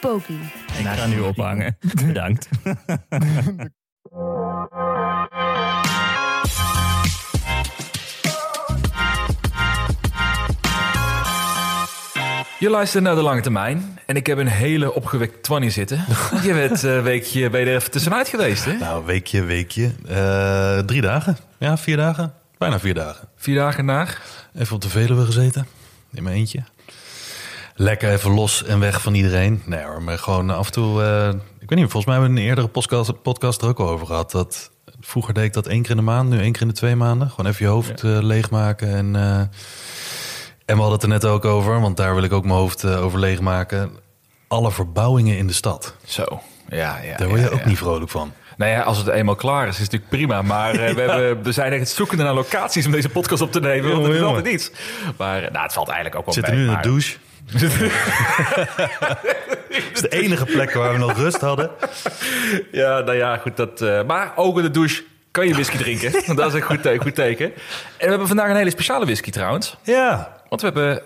Poki. Ik ga nu ophangen. Bedankt. Je luistert naar De Lange Termijn. En ik heb een hele opgewekte twannie zitten. Je bent een weekje ben je er even tussenuit geweest, hè? Nou, weekje, weekje. Eh, drie dagen. Ja, vier dagen. Bijna vier dagen. Vier dagen naar. Even op de Veluwe gezeten. In mijn eentje. Lekker even los en weg van iedereen. Nee hoor, maar gewoon af en toe... eh, ik weet niet, volgens mij hebben we een eerdere podcast, podcast er ook al over gehad. Dat, vroeger deed ik dat één keer in de maand, nu één keer in de twee maanden. Gewoon even je hoofd eh, leegmaken. En, eh, en we hadden het er net ook over, want daar wil ik ook mijn hoofd over leegmaken. Alle verbouwingen in de stad. Zo. Ja, ja. Daar word je ja, ook ja. niet vrolijk van. Nou ja, als het eenmaal klaar is, is het natuurlijk prima. Maar we, hebben, we zijn echt zoekende naar locaties om deze podcast op te nemen. Want het is altijd iets. Maar nou, het valt eigenlijk ook wel zit er mee, nu in maar- de douche. Het is de enige plek waar we nog rust hadden. Ja, nou ja, goed. Dat, eh, maar ook in de douche kan je whisky drinken. Want dat is een goed, te- goed teken. En we hebben vandaag een hele speciale whisky trouwens. Ja, Want we hebben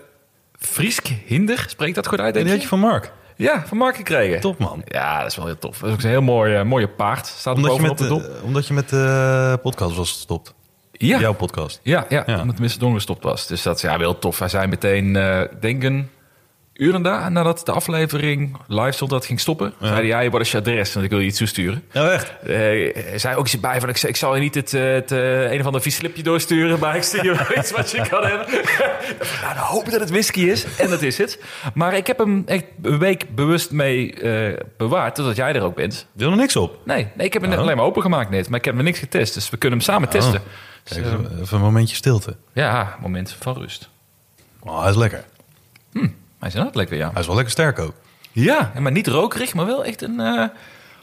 Friesk Hinder. Spreekt dat goed uit, en denk die je? had je van Mark. Ja, van Mark gekregen. Top man. Ja, dat is wel heel tof. Dat is ook een heel mooi, eh, mooie paard. Staat Omdat je, met, de eh, omdat je met de podcast was gestopt. Ja. Jouw podcast. Ja, ja, Ja. omdat Mr. Don gestopt was. Dus dat is ja, wel tof. Wij zijn meteen, eh denk een uur en da, nadat de aflevering live stond dat ging stoppen. Zeiden ja, je wordt een adres, want ik wil je iets toesturen. Ja, echt? Hij zei ook iets bij van, ik, ik zal je niet het, eh, het eh, een of ander vies slipje doorsturen, maar ik stuur je wel iets wat je kan hebben. nou, dan hoop ik dat het whisky is. En dat is het. Maar ik heb hem echt een week bewust mee bewaard, totdat jij er ook bent. Wil er niks op? Nee, nee ik heb hem Oh. alleen maar opengemaakt net, maar ik heb hem niks getest. Dus we kunnen hem samen testen. Dus, Kijk, even- een momentje stilte. ja, moment van rust. Oh, hij is lekker. Hij is inderdaad lekker, ja. Hij is wel lekker sterk ook. Ja, maar niet rokerig, maar wel echt een... eh,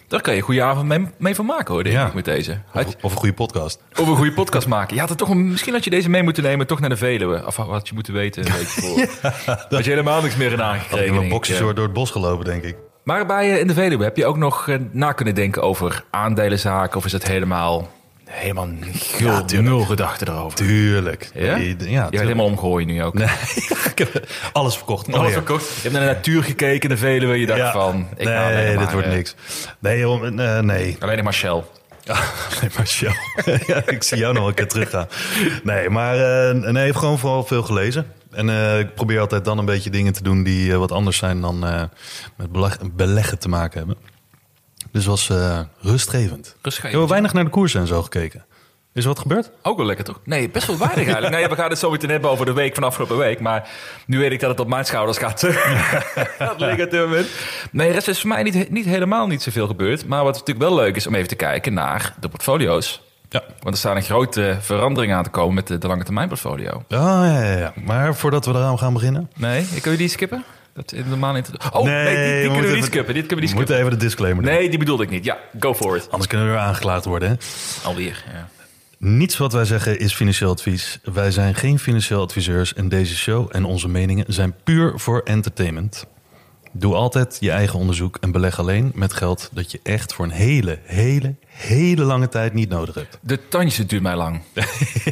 daar kan je een goede avond mee, mee van maken, hoor, denk Ja. ik, met deze. Of, Had, of een goede podcast. of een goede podcast maken. Je had het toch misschien had je deze mee moeten nemen, toch naar de Veluwe. Of wat je moeten weten, een voor. Had je helemaal niks meer in Had aangekregen. denk ik, boxers ja. door het bos gelopen, denk ik. Maar bij eh, in de Veluwe heb je ook nog eh, na kunnen denken over aandelenzaken? Of is het helemaal, helemaal gul, nul gedachten erover? Tuurlijk. Ja? Ja, tuurlijk. helemaal omgooien nu ook. Nee, ik heb alles verkocht. Alles Alweer. verkocht. Je hebt naar de natuur gekeken, de Veluwe. Je dacht Ja. van, ik alleen nee, maar, dit wordt niks. Nee, eh, nee. Alleen maar Shell. Nee, maar Shell. ja, ik zie jou nog een keer teruggaan. Nee, maar eh, nee, ik heb gewoon vooral veel gelezen. En eh, ik probeer altijd dan een beetje dingen te doen die wat anders zijn dan met beleg- beleggen te maken hebben. Dus was eh, rustgevend. Rustgevend, Ik heb weinig naar de koersen en zo gekeken. Is er wat gebeurd? Ook wel lekker, toch? Nee, best wel weinig eigenlijk. Nee, we gaan het zo meteen hebben over de week van afgelopen week. Maar nu weet ik dat het op mijn schouders gaat, op dit moment. Nee, er is voor mij niet, niet helemaal niet zoveel gebeurd. Maar wat natuurlijk wel leuk is om even te kijken naar de portfolio's. Ja. Want er staan een grote verandering aan te komen met de, de lange termijn portfolio. Ja, ja, ja, ja. Maar voordat we eraan gaan beginnen. Nee, kunnen we die skippen? Dat normaal Oh, nee, die, kunnen we niet skippen. Dit kunnen we niet skippen. even de disclaimer doen. Nee, die bedoelde ik niet. Ja, go for it. Anders kunnen we weer aangeklaagd worden. Hè? Alweer, ja. Niets wat wij zeggen is financieel advies. Wij zijn geen financieel adviseurs en deze show en onze meningen zijn puur voor entertainment. Doe altijd je eigen onderzoek en beleg alleen met geld dat je echt voor een hele, hele, hele lange tijd niet nodig hebt. De tandjes duurt mij lang.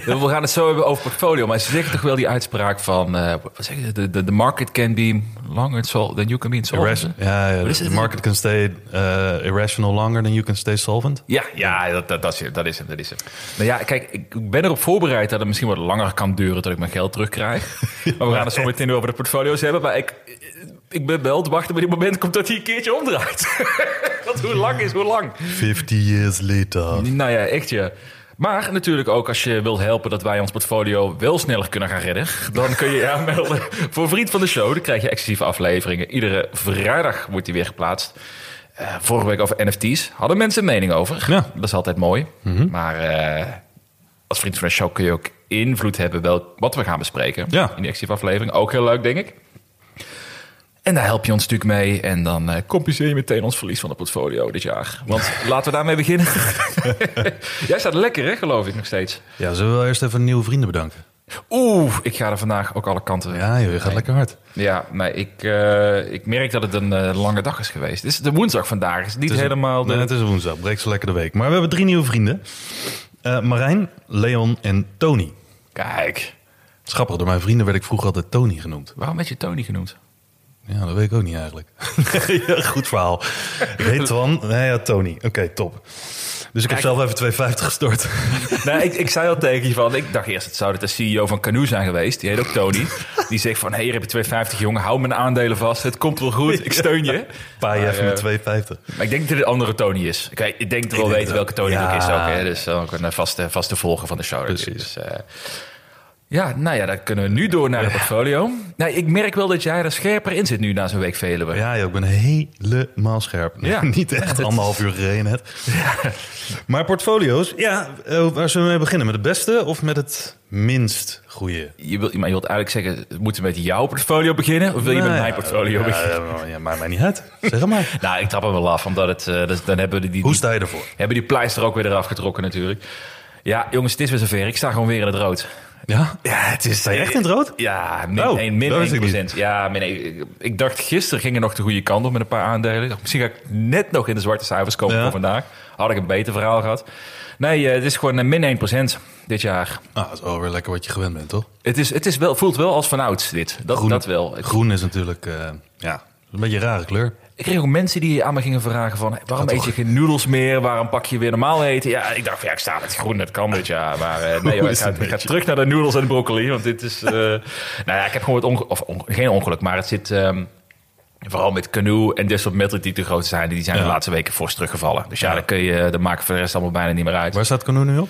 We gaan het zo hebben over portfolio. Maar ze zeggen toch wel die uitspraak van... eh, wat zeg je? De, de, de market can be longer than you can be insolvent. Ja, ja, the het? market can stay uh, irrational longer than you can stay solvent. Ja, ja dat, dat, dat, is, dat is hem. Dat is hem. Nou ja, kijk, ik ben erop voorbereid dat het misschien wat langer kan duren tot ik mijn geld terugkrijg. maar we gaan het zo meteen over de portfolio's hebben. Maar ik, ik ben wel te wachten bij die moment komt dat hij een keertje omdraait. Want hoe lang is hoe lang? 50 years later. Nou ja, echt ja. Maar natuurlijk ook als je wilt helpen dat wij ons portfolio wel sneller kunnen gaan redden. Dan kun je je aanmelden voor Vriend van de Show. Dan krijg je exclusieve afleveringen. Iedere vrijdag wordt die weer geplaatst. Eh, vorige week over NFT's. Hadden mensen een mening over. Ja. Dat is altijd mooi. Maar eh, als Vriend van de Show kun je ook invloed hebben wel wat we gaan bespreken. Ja. In die exclusieve aflevering. Ook heel leuk, denk ik. En daar help je ons natuurlijk mee. En dan eh, compenseer je meteen ons verlies van het portfolio dit jaar. Want laten we daarmee beginnen. Jij staat lekker, hè, geloof ik nog steeds. Ja, zullen we wel eerst even nieuwe vrienden bedanken? Oeh, ik ga er vandaag ook alle kanten. Ja, joh, je gaat Nee. lekker hard. Ja, nee, ik, eh, ik merk dat het een eh, lange dag is geweest. Het is de woensdag vandaag. Het is niet Het is- helemaal de... Nee, het is woensdag, breekt zo lekker de week. Maar we hebben drie nieuwe vrienden. Eh, Marijn, Leon en Tony. Kijk, grappig, door mijn vrienden werd ik vroeger altijd Tony genoemd. waarom werd je Tony genoemd? Ja, dat weet ik ook niet eigenlijk. ja, goed verhaal. Heet Twan? Nee, ja, Tony. Oké, top. Dus ik heb Kijk. zelf even 2,50 gestort. Nee, ik, ik zei al tegen je van... Ik dacht eerst, het zou het de CEO van Canoe zijn geweest. Die heet ook Tony. Die zegt van, hé, hey, hier heb je 250 jongen. Hou mijn aandelen vast. Het komt wel goed. Ik steun je. Paai je even eh, met 2,50. Maar ik denk dat dit een andere Tony is. Ik, weet- ik denk dat we wel weten het welke Tony ook. het ook is Ja. ook. Hè? Dus ook een vaste, vaste volger van de show. Precies. Dus, eh, ja, nou ja, dan kunnen we nu door naar het portfolio. Nou, ik merk wel dat jij er scherper in zit nu na zo'n week Veluwe. Ja, joh, ik ben helemaal scherp. Ja. Niet echt anderhalf uur gereden net. Maar portfolio's, ja, eh, waar zullen we mee beginnen? Met het beste of met het minst goede? Je, wilt, maar je wilt eigenlijk zeggen, moeten we met jouw portfolio beginnen? Of wil je met Nou mijn portfolio ja, beginnen? Ja, maakt mij niet uit. Zeg het maar. Nou, ik trap hem wel af, omdat het, eh, dus dan hebben we die, Hoe sta je ervoor? hebben die pleister ook weer eraf getrokken natuurlijk. Ja, jongens, het is weer zover. Ik sta gewoon weer in het rood. Ja? Ja, het is... Je echt in het rood? Ja, min, Oh, één- min dat wist 1%. ik niet. Ja, min één. Ik- dacht gisteren ging er nog de goede kant op met een paar aandelen. Misschien ga ik net nog in de zwarte cijfers komen Ja. voor vandaag. Had ik een beter verhaal gehad. Nee, eh, het is gewoon een min 1% dit jaar. Ah, dat is wel weer lekker wat je gewend bent, toch? Het, is, het is wel, voelt wel als vanouds dit. Dat, Groen. dat wel. Groen is natuurlijk, eh, ja, een beetje een rare kleur. Ik kreeg ook mensen die aan me gingen vragen van... waarom Ja, eet je geen noedels meer? Waarom pak je weer normaal eten? Ja, ik dacht van ja, ik sta met groen, dat kan dit jaar. Maar eh, nee, hoor, ik, ga, ik terug naar de noedels en de broccoli. Want dit is... eh, nou ja, ik heb gewoon het ongeluk... Of geen ongeluk, maar het zit... ehm, Vooral met Canoe en Disrupt Metal die de grootste zijn, die zijn Ja. de laatste weken fors teruggevallen. Dus ja, Ja. dan kun je, dat maakt voor de rest allemaal bijna niet meer uit. Waar staat Canoe nu op?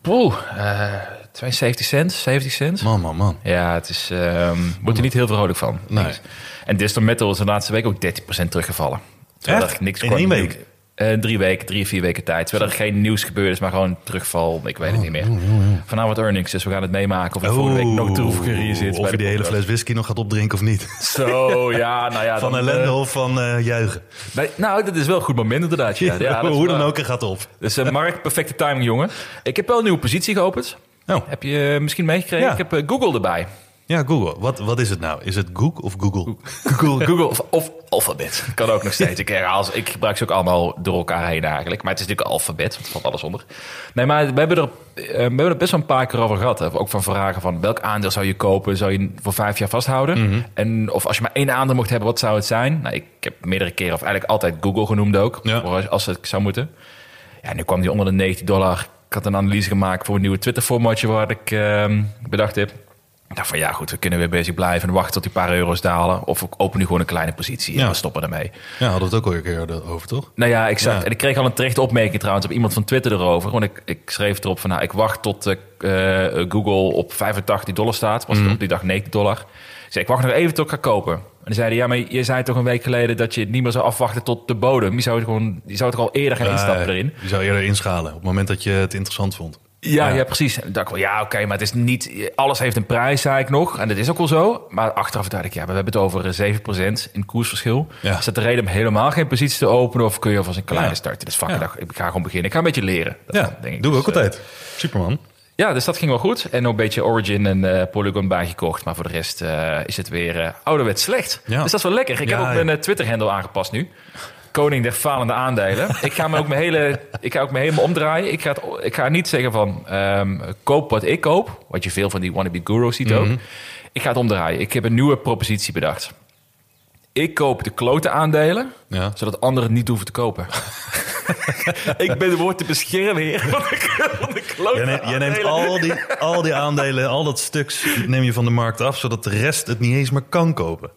Poeh, eh 72 cent, 70 cent. Man, man, man. Ja, het is, ehm wordt er niet heel vrolijk van. Nee. Niks. En Disrupt Metal is de laatste week ook 13% teruggevallen. Terwijl Echt? er niks In één week? Eh, drie weken, drie, vier weken tijd. Terwijl er geen nieuws gebeurd is, maar gewoon terugval. Ik weet het niet meer. Vanavond earnings, dus we gaan het meemaken of volgende week nog droeviger zit. bij Of je de die hele fles whisky nog gaat opdrinken of niet. Zo, ja, nou ja. Van ellende eh, of van eh, juichen. nee, nou, dat is wel een goed moment inderdaad. Ja, ja, dat is Hoe dan ook, er gaat op. Dus Mark, perfecte timing, jongen. Ik heb wel een nieuwe positie geopend. Oh. Heb je eh, misschien meegekregen? Ja. Ik heb eh, Google erbij. Ja, Google. Wat, wat is het nou? Is het Google of Google? Google, Google of, of alfabet. Kan ook nog steeds. Ik, herhaal ik gebruik ze ook allemaal door elkaar heen eigenlijk. Maar het is natuurlijk want het valt alles onder. Nee, maar we hebben er, eh, we hebben er best wel een paar keer over gehad. Hè. Ook van vragen van welk aandeel zou je kopen? Zou je voor vijf jaar vasthouden? En of als je maar één aandeel mocht hebben, wat zou het zijn? Nou, ik heb meerdere keren, of eigenlijk altijd Google genoemd ook. Ja. Als, het zou moeten. Ja, nu kwam die onder de 19 dollar. Ik had een analyse gemaakt voor een nieuwe Twitter-formatje waar ik ehm, bedacht heb. Ik dacht van ja, goed, we kunnen weer bezig blijven en wachten tot die paar euro's dalen. Of we openen nu gewoon een kleine positie en Ja. we stoppen ermee. Ja, hadden we het ook al een keer over, toch? Nou ja, ik zag, Ja. en ik kreeg al een terechte opmerking trouwens op iemand van Twitter erover. Want ik, ik schreef erop van, nou, ik wacht tot eh, eh, Google op 85 dollar staat. Was het op die dag 90 dollar. Ik zei, ik wacht nog even tot ik ga kopen. En dan zeiden, ja, maar je zei toch een week geleden dat je het niet meer zou afwachten tot de bodem. Je zou, het gewoon, je zou toch al eerder gaan instappen erin. Je zou eerder inschalen op het moment dat je het interessant vond. Ja, Ja. ja. precies. En dacht ik wel, ja, oké, maar het is niet... Alles heeft een prijs, zei ik nog. En dat is ook wel zo. Maar achteraf dacht ik, ja, we hebben het over eh, 7% in koersverschil. Ja. Is dat de reden om helemaal geen positie te openen? Of kun je alvast een kleine Ja. starten? Dus fuck, ik ga gewoon beginnen. Ik ga een beetje leren. Dat Ja, denk ik. doen we ook Dus, eh, altijd. Superman. Ja, dus dat ging wel goed. En ook een beetje Origin en eh, Polygon bijgekocht. Maar voor de rest eh, is het weer eh ouderwets slecht. Ja. Dus dat is wel lekker. Ik Ja, heb ook ja. mijn Twitter-handle aangepast nu. Koning der falende aandelen. ik ga me ook mijn hele, ik ga ook me helemaal omdraaien. Ik ga, het, ik ga niet zeggen van ehm, koop wat ik koop. Wat je veel van die wannabe gurus ziet Mhm. ook. Ik ga het omdraaien. Ik heb een nieuwe propositie bedacht. Ik koop de klote aandelen, zodat anderen het niet hoeven te kopen. ik ben de woord te beschermheer van de, van de klote Jij, neemt- jij neemt aandelen. al die, al die aandelen, al dat stuks neem je van de markt af, zodat de rest het niet eens meer kan kopen.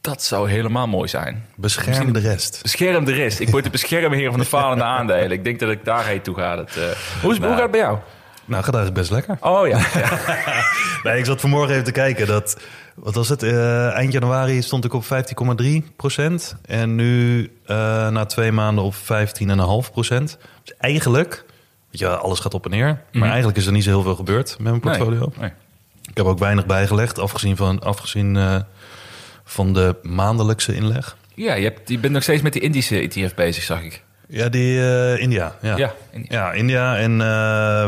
Dat zou helemaal mooi zijn. Bescherm de rest. Bescherm de rest. Ik word de beschermheer van de falende aandelen. Ik denk dat ik daarheen toe ga. Dat, eh, hoe, is, hoe gaat het bij jou? Nou, gaat eigenlijk best lekker. Oh ja. ja. Nee, ik zat vanmorgen even te kijken. Dat, wat was het? Eh, eind januari stond ik op 15,3 procent. En nu eh, na twee maanden op 15,5 procent. Dus eigenlijk, weet je, alles gaat op en neer. Maar eigenlijk is er niet zo heel veel gebeurd met mijn portfolio. Mhm. Nee. Nee. Ik heb ook weinig bijgelegd, afgezien van, afgezien, eh, van de maandelijkse inleg. Ja, je, hebt, je bent nog steeds met die Indische ETF bezig, zag ik. Ja, die India. Ja, Ja, India. Ja, India en,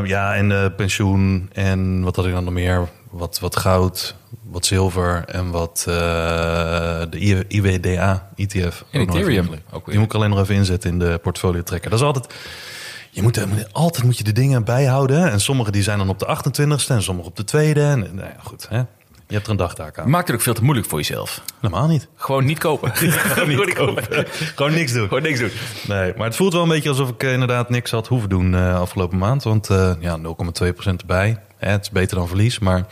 ja, en pensioen en wat had ik dan nog meer? Wat, wat goud, wat zilver en wat eh, de IWDA ETF. En ook Ethereum ook weer. Die moet ik alleen nog even inzetten in de portfolio trekker. Dat is altijd... Je moet, eh, altijd moet je de dingen bijhouden. En sommige die zijn dan op de 28ste en sommige op de tweede. En, nou ja, goed, hè. Je hebt er een dagtaak aan. Maakt het ook veel te moeilijk voor jezelf. Helemaal niet. Gewoon niet kopen. Gewoon niet kopen. Gewoon niks doen. Gewoon niks doen. Nee, maar het voelt wel een beetje alsof ik eh, inderdaad niks had hoeven doen afgelopen maand. Want eh, ja, 0,2% erbij. Hè, het is beter dan verlies. Maar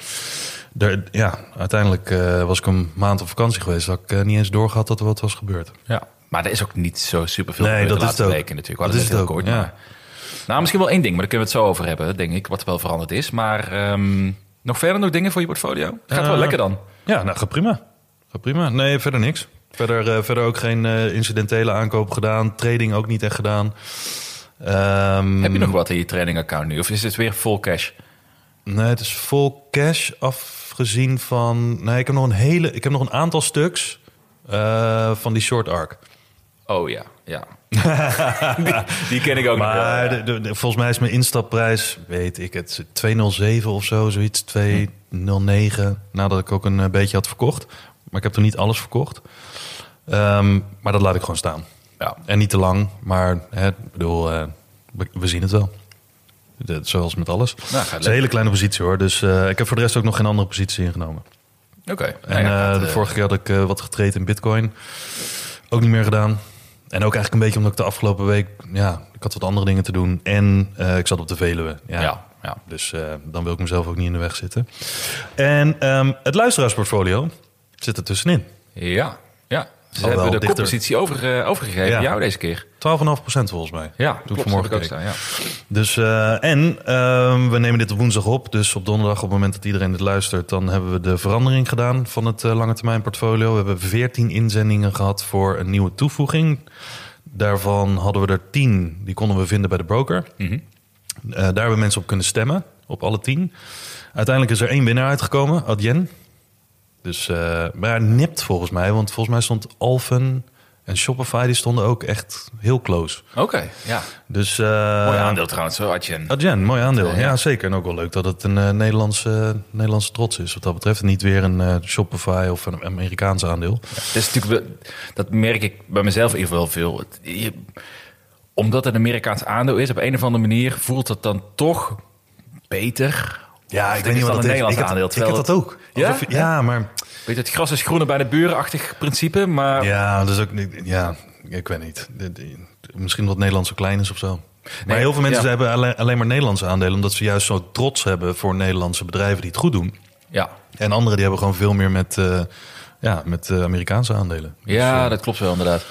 er, ja, uiteindelijk eh, was ik een maand op vakantie geweest. Dat ik eh, niet eens doorgehad dat er wat was gebeurd. Ja. Maar er is ook niet zo super veel Nee, dat de is laatste weken natuurlijk. Dat is het heel ook, kort. ja. Maar... Nou, misschien wel één ding, maar daar kunnen we het zo over hebben, denk ik. Wat wel veranderd is. Maar ehm, nog verder nog dingen voor je portfolio? Gaat wel Eh, lekker dan. Ja, nou, gaat prima. Gaat prima. Nee, verder niks. Verder, verder ook geen incidentele aankoop gedaan. Trading ook niet echt gedaan. Ehm, Heb je nog wat in je training account nu? Of is het weer full cash? Nee, het is full cash afgezien van... Nee, ik heb nog een hele... Ik heb nog een aantal stuks eh, van die short arc. Oh ja, ja. die, die ken ik ook nog wel, Maar ja. de, de- de- volgens mij is mijn instapprijs, weet ik het, 207 of zo, zoiets. 209, nadat ik ook een eh, beetje had verkocht. Maar ik heb er niet alles verkocht. Ehm, maar dat laat ik gewoon staan. Ja. En niet te lang, maar hè, ik bedoel, eh, we, we zien het wel. Zoals met alles. het is een hele kleine positie hoor. Dus eh, ik heb voor de rest ook nog geen andere positie ingenomen. Oké. En Nou ja, eh, dat, de eh, vorige keer had ik wat getraind in bitcoin. Ook niet meer gedaan. En ook eigenlijk een beetje omdat ik de afgelopen week... Ja, ik had wat andere dingen te doen. En ik zat op de Veluwe. Ja. Ja, ja. Dus dan wil ik mezelf ook niet in de weg zitten. En ehm, het luisteraarsportfolio zit er tussenin. 12,5% Ja, ja. Ze Al hebben de dichter. koppositie over, eh, overgegeven Ja. jou deze keer. volgens mij. Ja, Toen klopt, vanmorgen ook staan, ja. Dus, eh, en ehm, we nemen dit op woensdag op. Dus op donderdag, op het moment dat iedereen dit luistert... dan hebben we de verandering gedaan van het eh, lange termijn portfolio. We hebben 14 inzendingen gehad voor een nieuwe toevoeging. Daarvan hadden we er 10. Die konden we vinden bij de broker. Mhm. Daar hebben mensen op kunnen stemmen, op alle 10. Uiteindelijk is er één winnaar uitgekomen, Adyen. Dus, eh, maar ja, nipt volgens mij. Want volgens mij stond Alphen en Shopify... die stonden ook echt heel close. Oké, ja. Dus, eh, Mooi aandeel trouwens, zo Adyen. Adyen, mooi aandeel. Ja, Ja, ja. zeker. En ook wel leuk dat het een eh, Nederlandse, Nederlandse trots is. Wat dat betreft niet weer een Shopify of een Amerikaans aandeel. Dat, is natuurlijk, dat merk ik bij mezelf in ieder geval veel. Je- omdat het een Amerikaans aandeel is, op een of andere manier voelt het dan toch beter. Ja, ik weet niet wat dat een is. Ik heb, aandeel. ik heb dat ook. Ja? Alsof ja, maar... Weet je, het gras is groener bij de burenachtig principe, maar Ja, dus ook niet... Ja, ik weet niet. Misschien wat Nederland zo klein is of zo. Maar Nee, heel veel mensen ja. hebben alleen, alleen maar Nederlandse aandelen... omdat ze juist zo trots hebben voor Nederlandse bedrijven die het goed doen. ja. En anderen die hebben gewoon veel meer met, eh, ja, met eh, Amerikaanse aandelen. Ja, Dus, eh, dat klopt wel inderdaad.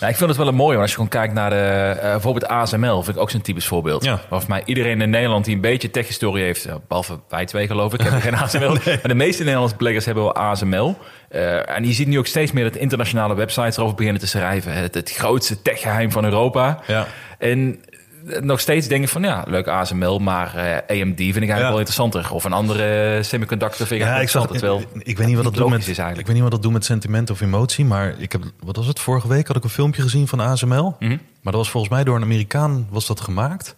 Nou, ik vind het wel een mooie, want als je gewoon kijkt naar de, eh, bijvoorbeeld ASML, vind ik ook zo'n typisch voorbeeld. Ja. Volgens mij iedereen in Nederland die een beetje tech-historie heeft, behalve wij twee geloof ik, hebben geen ASML. Maar de meeste Nederlandse beleggers hebben wel ASML. Eh, en je ziet nu ook steeds meer dat internationale websites erover beginnen te schrijven. Het, het grootste techgeheim van Europa. Ja. En eh, nog steeds denk ik van ja, leuk ASML, maar eh, AMD vind ik eigenlijk Ja. wel interessanter. Of een andere semiconductor vind ik Ja, ik zag wel. Ik weet niet wat dat doet met. is eigenlijk. Ik weet niet wat dat doet met sentiment of emotie, maar ik heb. Wat was het? Vorige week had ik een filmpje gezien van ASML, Mhm. maar dat was volgens mij door een Amerikaan was dat gemaakt.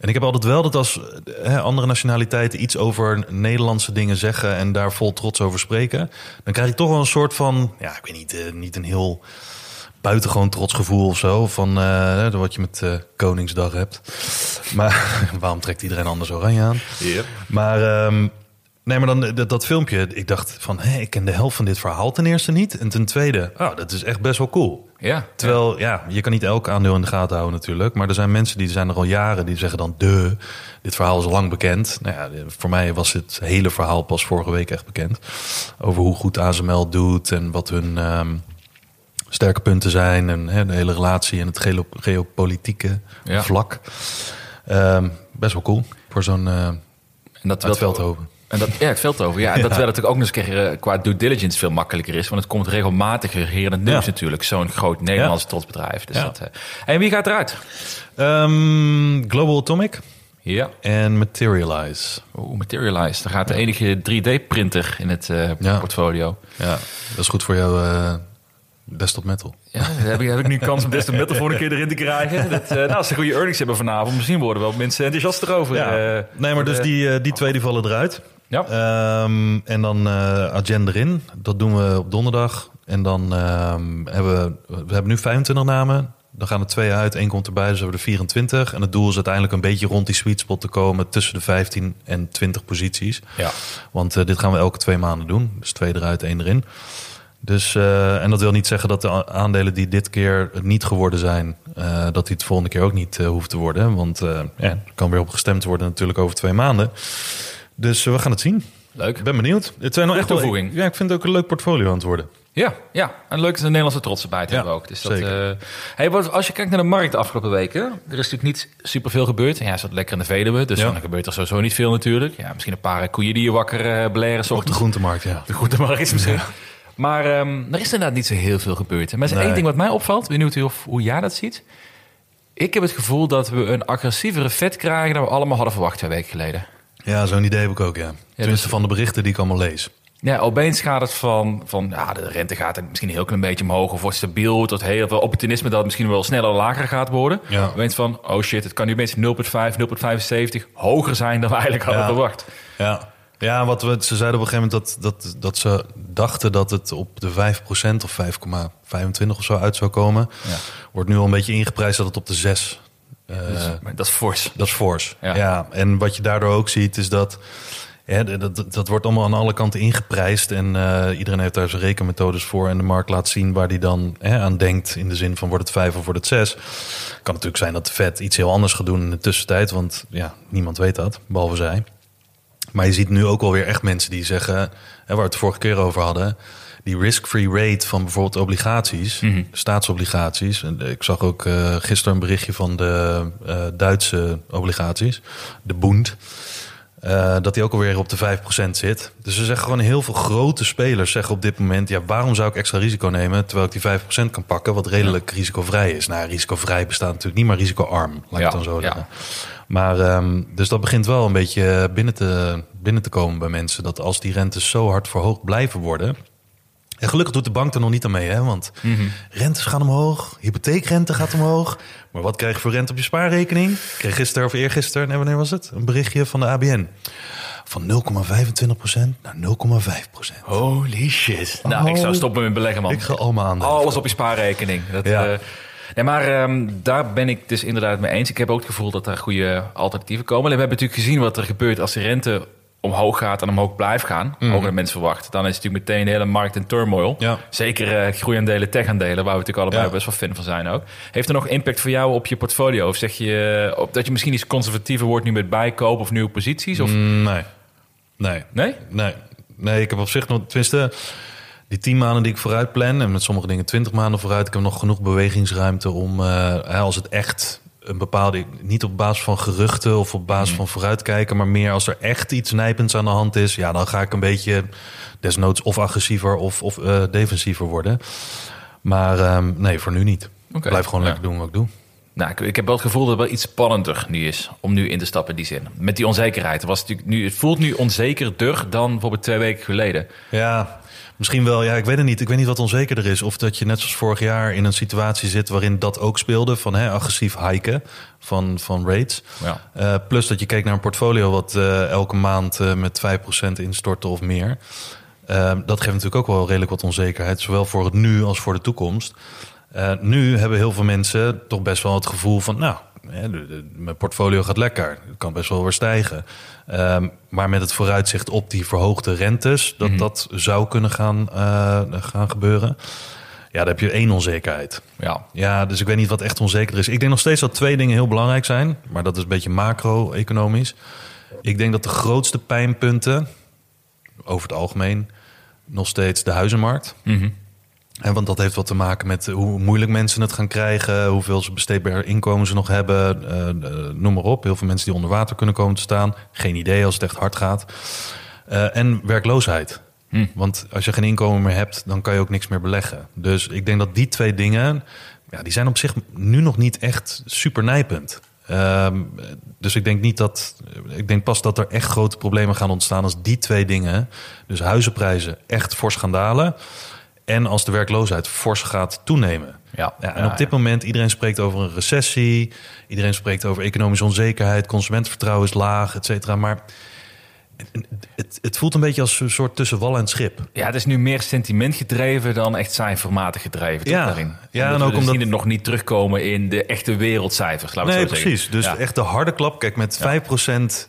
En ik heb altijd wel dat als eh, hè, andere nationaliteiten iets over Nederlandse dingen zeggen en daar vol trots over spreken, dan krijg ik toch wel een soort van, ja, ik weet niet, eh, niet een heel buitengewoon trots gevoel of zo. Van eh, wat je met eh, Koningsdag hebt. Maar waarom trekt iedereen anders oranje aan? Maar, ehm, nee, maar dan dat, dat filmpje. Ik dacht van, hé, ik ken de helft van dit verhaal ten eerste niet. En ten tweede, oh, dat is echt best wel cool. Ja, Terwijl, ja, je kan niet elk aandeel in de gaten houden natuurlijk. Maar er zijn mensen die zijn er al jaren, die zeggen dan, de, dit verhaal is lang bekend. Nou ja, voor mij was het hele verhaal pas vorige week echt bekend. Over hoe goed ASML doet en wat hun ehm, sterke punten zijn. En hè, de hele relatie en het geo- geopolitieke Ja. vlak. Ehm, best wel cool voor zo'n eh En dat wel Veldhoven. En dat, ja, het Veldhoven. Ja, en dat wel natuurlijk ook nog eens een keer eh, qua due diligence veel makkelijker is. Want het komt regelmatig hier in het nieuws Ja. natuurlijk. Zo'n groot Nederlands trotsbedrijf. Dus Ja. dat, eh, en wie gaat eruit? Ehm, Global Atomic. Ja. en Materialize. Oeh, Materialize. Daar gaat de enige 3D-printer in het Ja. portfolio. Ja, dat is goed voor jouw desktop metal. Ja, heb ik, heb ik nu kans om des te metal voor een keer erin te krijgen. Dat, eh, nou, als ze goede earnings hebben vanavond, misschien worden wel mensen enthousiast erover. Ja. Eh, nee, maar dus die, eh, die twee die vallen eruit. Ja. Ehm, en dan eh, agenda erin. Dat doen we op donderdag. En dan ehm, hebben we, we hebben nu 25 namen. Dan gaan er twee uit, één komt erbij, dus hebben we er 24. En het doel is uiteindelijk een beetje rond die sweet spot te komen tussen de 15 en 20 posities. Ja. Want dit gaan we elke twee maanden doen. Dus twee eruit, één erin. Dus, eh, en dat wil niet zeggen dat de aandelen die dit keer niet geworden zijn, eh, dat die het volgende keer ook niet eh, hoeft te worden. Want ja, er kan weer op gestemd worden natuurlijk over twee maanden. Dus we gaan het zien. Leuk. Ik ben benieuwd. Het zijn nog echt wel, toevoeging. ja, ik vind het ook een leuk portfolio aan het worden. Ja, ja. En leuk is een Nederlandse trots erbij te Ja, hebben ook. Dus dat, zeker. eh, hey, als je kijkt naar de markt de afgelopen weken, er is natuurlijk niet superveel gebeurd. Ja, zat lekker in de Veluwe, dus Ja. dan gebeurt er sowieso niet veel natuurlijk. Ja, misschien een paar koeien die je wakker eh blaren. Op de groentemarkt, ja. De goede markt is misschien. Maar ehm, er is inderdaad niet zo heel veel gebeurd. Maar er is Nee. één ding wat mij opvalt. Benieuwd of, hoe jij dat ziet. Ik heb het gevoel dat we een agressievere vet krijgen dan we allemaal hadden verwacht twee weken geleden. Ja, zo'n idee heb ik ook, ja. Tenminste dus- van de berichten die ik allemaal lees. Ja, opeens gaat het van, van ja, de rente gaat misschien een heel klein beetje omhoog of wordt stabiel, tot heel veel opportunisme dat het misschien wel sneller lager gaat worden. Ja. Opeens van, oh shit, het kan nu opeens 0,5, 0,75 hoger zijn dan we eigenlijk hadden Ja. verwacht. Ja, ja wat we, ze zeiden op een gegeven moment dat, dat, dat ze dachten dat het op de 5% of 5,25 of zo uit zou komen. Ja. Wordt nu al een beetje ingeprijsd dat het op de 6 eh, Dus, maar dat is fors. Dat is fors. Ja. Ja. en wat je daardoor ook ziet is dat... Ja, dat, dat, dat wordt allemaal aan alle kanten ingeprijsd. En eh, iedereen heeft daar zijn rekenmethodes voor. En de markt laat zien waar die dan hè, aan denkt. In de zin van wordt het vijf of wordt het zes. Kan natuurlijk zijn dat de Fed iets heel anders gaat doen in de tussentijd. Want ja, niemand weet dat, behalve zij. Maar je ziet nu ook alweer echt mensen die zeggen... Hè, waar we het de vorige keer over hadden... die risk-free rate van bijvoorbeeld obligaties, staatsobligaties... En ik zag ook eh, gisteren een berichtje van de eh, Duitse obligaties, de Bund... eh, dat die ook alweer op de 5% zit. Dus ze zeggen gewoon heel veel grote spelers zeggen op dit moment... ja, waarom zou ik extra risico nemen terwijl ik die 5% kan pakken... wat redelijk risicovrij is. Nou, risicovrij bestaat natuurlijk niet, maar risicoarm. Laat ik Ja, het dan zo ja. zeggen. Maar ehm, dus dat begint wel een beetje binnen te, binnen te komen bij mensen. Dat als die rentes zo hard verhoogd blijven worden. En gelukkig doet de bank er nog niet aan mee, hè? Want rentes gaan omhoog, hypotheekrente gaat omhoog. Maar wat krijg je voor rente op je spaarrekening? Ik kreeg gisteren of eergisteren, nee, wanneer was het? Een berichtje van de ABN. Van 0,25% naar 0,5%. Holy shit. Nou, ik zou stoppen met beleggen, man. Ik ga allemaal aan. Alles op je spaarrekening. Dat, Ja. eh, nee, maar ehm, daar ben ik dus inderdaad mee eens. Ik heb ook het gevoel dat daar goede alternatieven komen. En we hebben natuurlijk gezien wat er gebeurt als de rente omhoog gaat en omhoog blijft gaan. Hoger dan mensen verwachten. Dan is het natuurlijk meteen de hele markt in turmoil. Ja. Zeker eh groeiaandelen, tech-aandelen, waar we natuurlijk allebei Ja. best wel fan van zijn ook. Heeft er nog impact voor jou op je portfolio? Of zeg je eh, op, dat je misschien iets conservatiever wordt nu met bijkopen of nieuwe posities? Of, Mm, Nee. Nee. Nee? Nee. Nee, ik heb op zich nog, tenminste, die 10 maanden die ik vooruit plan, en met sommige dingen 20 maanden vooruit, ik heb nog genoeg bewegingsruimte om, eh, als het echt een bepaalde, niet op basis van geruchten of op basis van vooruitkijken, maar meer als er echt iets nijpends aan de hand is, ja, dan ga ik een beetje desnoods of agressiever of, of eh, defensiever worden. Maar ehm, nee, voor nu niet. Oké. Blijf gewoon Ja. lekker doen wat ik doe. Nou, ik, ik heb wel het gevoel dat het wel iets spannender nu is om nu in te stappen in die zin. Met die onzekerheid. Het, was natuurlijk nu, het voelt nu onzekerder dan bijvoorbeeld twee weken geleden. Ja, misschien wel. Ja, ik weet het niet. Ik weet niet wat onzekerder is. Of dat je net zoals vorig jaar in een situatie zit waarin dat ook speelde. Van hè, agressief hiken van, van rates. Ja. Eh, plus dat je keek naar een portfolio wat eh, elke maand eh, met 5% instortte of meer. Eh, dat geeft natuurlijk ook wel redelijk wat onzekerheid. Zowel voor het nu als voor de toekomst. Nu hebben heel veel mensen toch best wel het gevoel van... nou, hè, de- de- mijn portfolio gaat lekker. Het kan best wel weer stijgen. Ehm, maar met het vooruitzicht op die verhoogde rentes... dat dat zou kunnen gaan, eh, gaan gebeuren... ja, dan heb je één onzekerheid. Ja. Ja, dus ik weet niet wat echt onzeker is. Ik denk nog steeds dat twee dingen heel belangrijk zijn. Maar dat is een beetje macro-economisch. Ik denk dat de grootste pijnpunten... over het algemeen nog steeds de huizenmarkt... Mhm. En want dat heeft wat te maken met hoe moeilijk mensen het gaan krijgen, hoeveel ze besteedbaar inkomen ze nog hebben, eh, eh, noem maar op. Heel veel mensen die onder water kunnen komen te staan. Geen idee als het echt hard gaat. Eh, en werkloosheid. Hm. Want als je geen inkomen meer hebt, dan kan je ook niks meer beleggen. Dus ik denk dat die twee dingen, ja, die zijn op zich nu nog niet echt super nijpend. Ehm, dus ik denk niet dat. Ik denk pas dat er echt grote problemen gaan ontstaan als die twee dingen. Dus huizenprijzen echt fors gaan dalen. En als de werkloosheid fors gaat toenemen. Ja, Ja, en ja, op dit moment, iedereen spreekt over een recessie. Iedereen spreekt over economische onzekerheid. Consumentenvertrouwen is laag, et cetera. Maar het, het, voelt een beetje als een soort tussen wal en schip. Ja, het is nu meer sentiment gedreven dan echt cijfermatig gedreven. Ja. daarin? Ja, en we ook dus omdat- zien het nog niet terugkomen in de echte wereldcijfers. Laat Nee, zo zeggen. precies. Dus Ja. echt de harde klap. Kijk, met 5%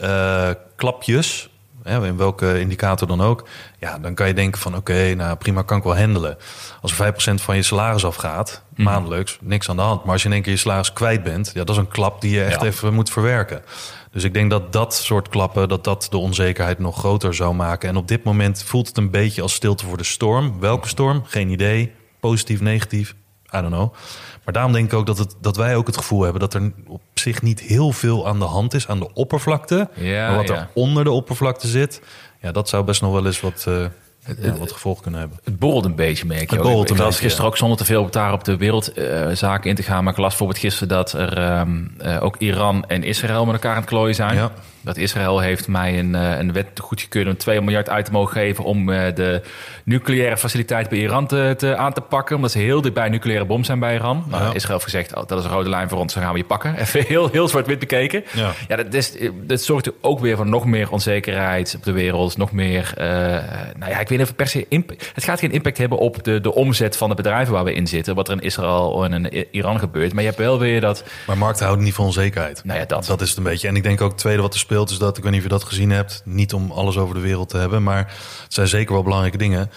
eh, klapjes, hè, in welke indicator dan ook... ja, dan kan je denken van oké, nou prima, kan ik wel handelen. Als er 5% van je salaris afgaat, Mhm. maandelijks, niks aan de hand. Maar als je in één keer je salaris kwijt bent... ja, dat is een klap die je echt Ja. even moet verwerken. Dus ik denk dat dat soort klappen, dat dat de onzekerheid nog groter zou maken. En op dit moment voelt het een beetje als stilte voor de storm. Welke storm? Geen idee. Positief, negatief? I don't know. Maar daarom denk ik ook dat, het, dat wij ook het gevoel hebben... dat er op zich niet heel veel aan de hand is aan de oppervlakte. Ja, maar wat ja. er onder de oppervlakte zit... ja, dat zou best nog wel eens wat, eh ja, wat gevolg kunnen hebben. Het borrelt een beetje, merk je. Het borrelt ik een las beetje, gisteren ja. ook zonder te veel op daar op de wereldzaken in te gaan. Maar ik las bijvoorbeeld gisteren dat er ehm, eh, ook Iran en Israël met elkaar aan het klooien zijn. Ja. Dat Israël heeft mij een, eh, een wet goedgekeurd om 2 miljard uit te mogen geven om eh, de nucleaire faciliteit bij Iran te, te, aan te pakken. Omdat ze heel dichtbij een nucleaire bom zijn bij Iran. Ja. Israël heeft gezegd, oh, dat is een rode lijn voor ons, dan gaan we je pakken. Even heel, heel zwart-wit bekeken. Ja. Ja, dat, is, dat zorgt er ook weer voor nog meer onzekerheid op de wereld. Nog meer, eh, nou ja, ik weet niet of het per se... imp- het gaat geen impact hebben op de, de omzet van de bedrijven waar we in zitten. Wat er in Israël en in Iran gebeurt. Maar je hebt wel weer dat... Maar markten houden niet van onzekerheid. Nou ja, dat. Dat is het een beetje. En ik denk ook het tweede wat er speelt is dat, ik weet niet of je dat gezien hebt, niet om alles over de wereld te hebben, maar het zijn zeker wel belangrijke dingen.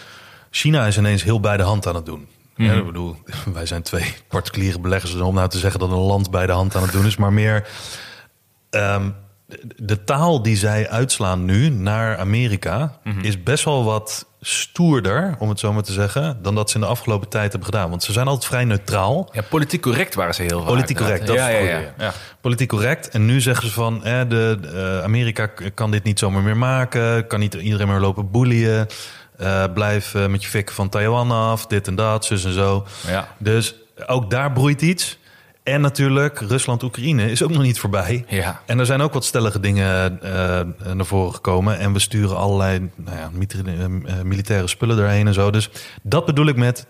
China is ineens heel bij de hand aan het doen. Ja, ik bedoel, wij zijn twee particuliere beleggers om nou te zeggen dat een land bij de hand aan het doen is, maar meer ehm, de taal die zij uitslaan nu naar Amerika is best wel wat stoerder, om het zo maar te zeggen, dan dat ze in de afgelopen tijd hebben gedaan. Want ze zijn altijd vrij neutraal. Ja, politiek correct waren ze heel vaak. Politiek correct, dat ja, is ja, ja, ja. Politiek correct. En nu zeggen ze van, eh, de, eh, Amerika kan dit niet zomaar meer maken. Kan niet iedereen meer lopen boelien. Eh, blijf eh, met je fik van Taiwan af. Dit en dat, zus en zo. Ja. Dus ook daar broeit iets. En natuurlijk, Rusland-Oekraïne is ook nog niet voorbij. Ja. En er zijn ook wat stellige dingen eh, naar voren gekomen. En we sturen allerlei nou ja, eh, eh, militaire spullen erheen en zo. Dus dat bedoel ik met,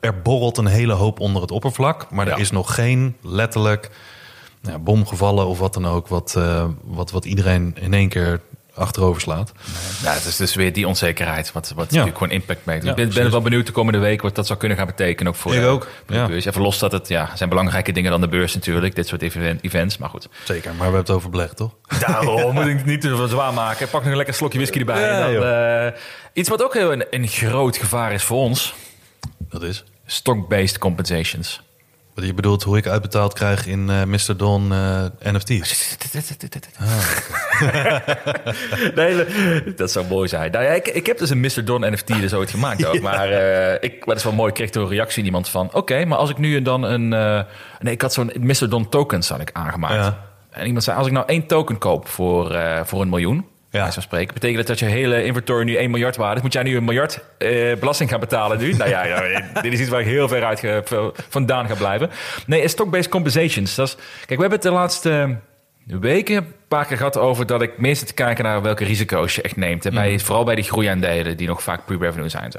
er borrelt een hele hoop onder het oppervlak. Maar Ja. er is nog geen letterlijk nou, ja, bom gevallen of wat dan ook... Wat, wat, wat iedereen in één keer achterover slaat. Ja, het is dus weer die onzekerheid, wat, wat Ja. natuurlijk gewoon impact maakt. Ja, ik ben, ben wel benieuwd de komende week wat dat zou kunnen gaan betekenen. Ook voor Ik de, ook, voor de ja. beurs. Even los dat het ja, zijn belangrijke dingen dan de beurs natuurlijk. Dit soort even- events, maar goed. Zeker, maar we hebben het over belegd, toch? Daarom moet ik het niet te zwaar maken. Pak nog een lekker slokje whisky erbij. Ja, dan, eh, iets wat ook heel een, een groot gevaar is voor ons. Dat is. Stock-based compensations. Wat je bedoelt hoe ik uitbetaald krijg in eh Mr. Don eh NFT's. Nee, dat zou mooi zijn. Nou ja, ik, ik heb dus een Mr. Don NFT dus ooit gemaakt ook. Maar eh, ik, wat is wel mooi, ik kreeg toen een reactie van iemand van... Oké, maar als ik nu dan een... nee, ik had zo'n Mr. Don tokens had ik aangemaakt. Ja. En iemand zei, als ik nou één token koop voor, voor een miljoen... Ja. Van spreken. Betekent dat dat je hele inventory nu 1 miljard waard is? Moet jij nu een miljard eh, belasting gaan betalen nu? nou ja, ja, dit is iets waar ik heel ver uit ge- vandaan ga blijven. Nee, stock-based compensations. Dat is, kijk, we hebben het de laatste weken een paar keer gehad over dat ik meestal te kijken naar welke risico's je echt neemt. En bij, vooral bij die groeiaandelen die nog vaak pre-revenue zijn. Zo.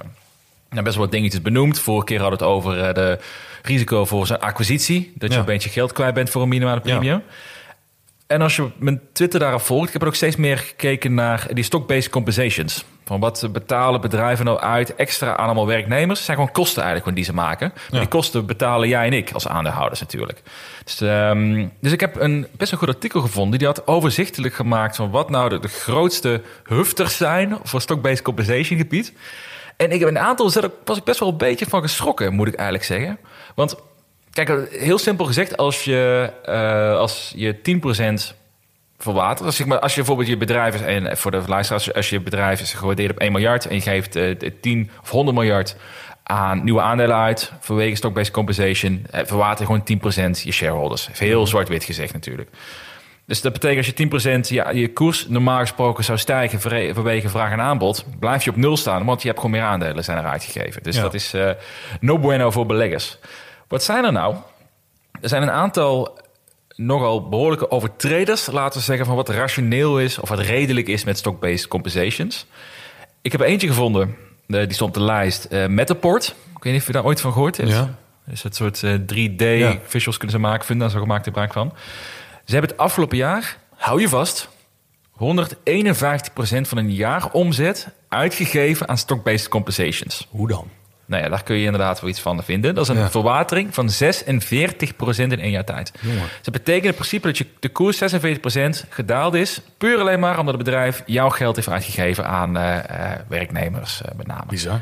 Nou, best wel wat dingetjes benoemd. Vorige keer hadden we het over eh, de risico voor zijn acquisitie. Dat je Ja. een beetje geld kwijt bent voor een minimale premium. En als je mijn Twitter daarop volgt, ik heb er ook steeds meer gekeken naar die stock-based compensations. Van wat betalen bedrijven nou uit extra aan allemaal werknemers? Het zijn gewoon kosten eigenlijk die ze maken. Die kosten betalen jij en ik als aandeelhouders natuurlijk. Dus, ehm, dus ik heb een best wel goed artikel gevonden. Die had overzichtelijk gemaakt van wat nou de, de grootste hufters zijn voor stock-based compensation gebied. En ik heb een aantal, was ik best wel een beetje van geschrokken, moet ik eigenlijk zeggen. Want Kijk, heel simpel gezegd, als je, eh, als je 10% verwatert, als, ik maar, als je bijvoorbeeld je bedrijf is, en voor de luisteraars, als je bedrijf is gewaardeerd op 1 miljard en je geeft eh, 10 of 100 miljard aan nieuwe aandelen uit vanwege stock-based compensation, eh, verwater gewoon 10% je shareholders. Even heel zwart-wit gezegd natuurlijk. Dus dat betekent als je 10% ja, je koers normaal gesproken zou stijgen vanwege vraag en aanbod, blijf je op nul staan, want je hebt gewoon meer aandelen zijn er uitgegeven. Dus Ja. dat is no bueno voor beleggers. Wat zijn er nou? Er zijn een aantal nogal behoorlijke overtreders laten we zeggen van wat rationeel is of wat redelijk is met stock-based compensations. Ik heb er eentje gevonden, eh, die stond op de lijst, eh Metaport. Ik weet niet of je daar ooit van gehoord hebt. Ja. Dus het soort eh, 3D Ja. visuals kunnen ze maken, vinden daar zo gemaakt gebruik van. Ze hebben het afgelopen jaar, hou je vast, 151% van een jaar omzet uitgegeven aan stock-based compensations. Hoe dan? Nou ja, daar kun je inderdaad wel iets van vinden. Dat is een Ja. verwatering van 46% in één jaar tijd. Jongen. Dus dat betekent in principe dat je de koers 46% gedaald is. Puur alleen maar omdat het bedrijf jouw geld heeft uitgegeven aan eh, eh, werknemers eh, met name. Bizar.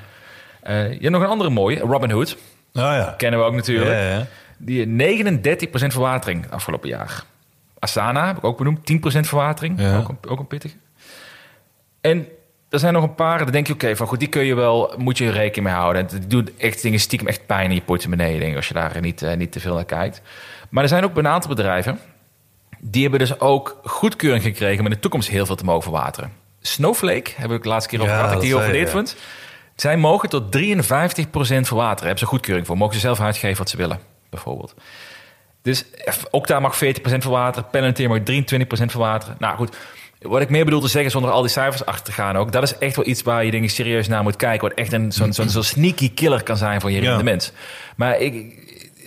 Eh, je hebt nog een andere mooie, Robinhood. Nou ja. Kennen we ook natuurlijk. Ja, ja. Die 39% verwatering afgelopen jaar. Asana heb ik ook benoemd, 10% verwatering. Ook, een, ook een pittige. En er zijn nog een paar, dan denk je, oké, van goed, die kun je wel, moet je rekening mee houden. Die doet echt dingen stiekem echt pijn in je portemonnee, denk ik, als je daar niet, eh, niet te veel naar kijkt. Maar er zijn ook een aantal bedrijven, die hebben dus ook goedkeuring gekregen om in de toekomst heel veel te mogen verwateren. Snowflake, hebben we de laatste keer over gehad, dat ik die over dit vond. Zij mogen tot 53% verwateren. Hebben ze goedkeuring voor. Mogen ze zelf uitgeven wat ze willen, bijvoorbeeld. Dus Okta mag 40% verwateren. Palantir mag 23% verwateren. Nou goed, wat ik meer bedoel te zeggen zonder al die cijfers achter te gaan ook. Dat is echt wel iets waar je denk ik serieus naar moet kijken. Wat echt een zo'n zo'n zo'n sneaky killer kan zijn voor je Ja. rendement. Maar ik,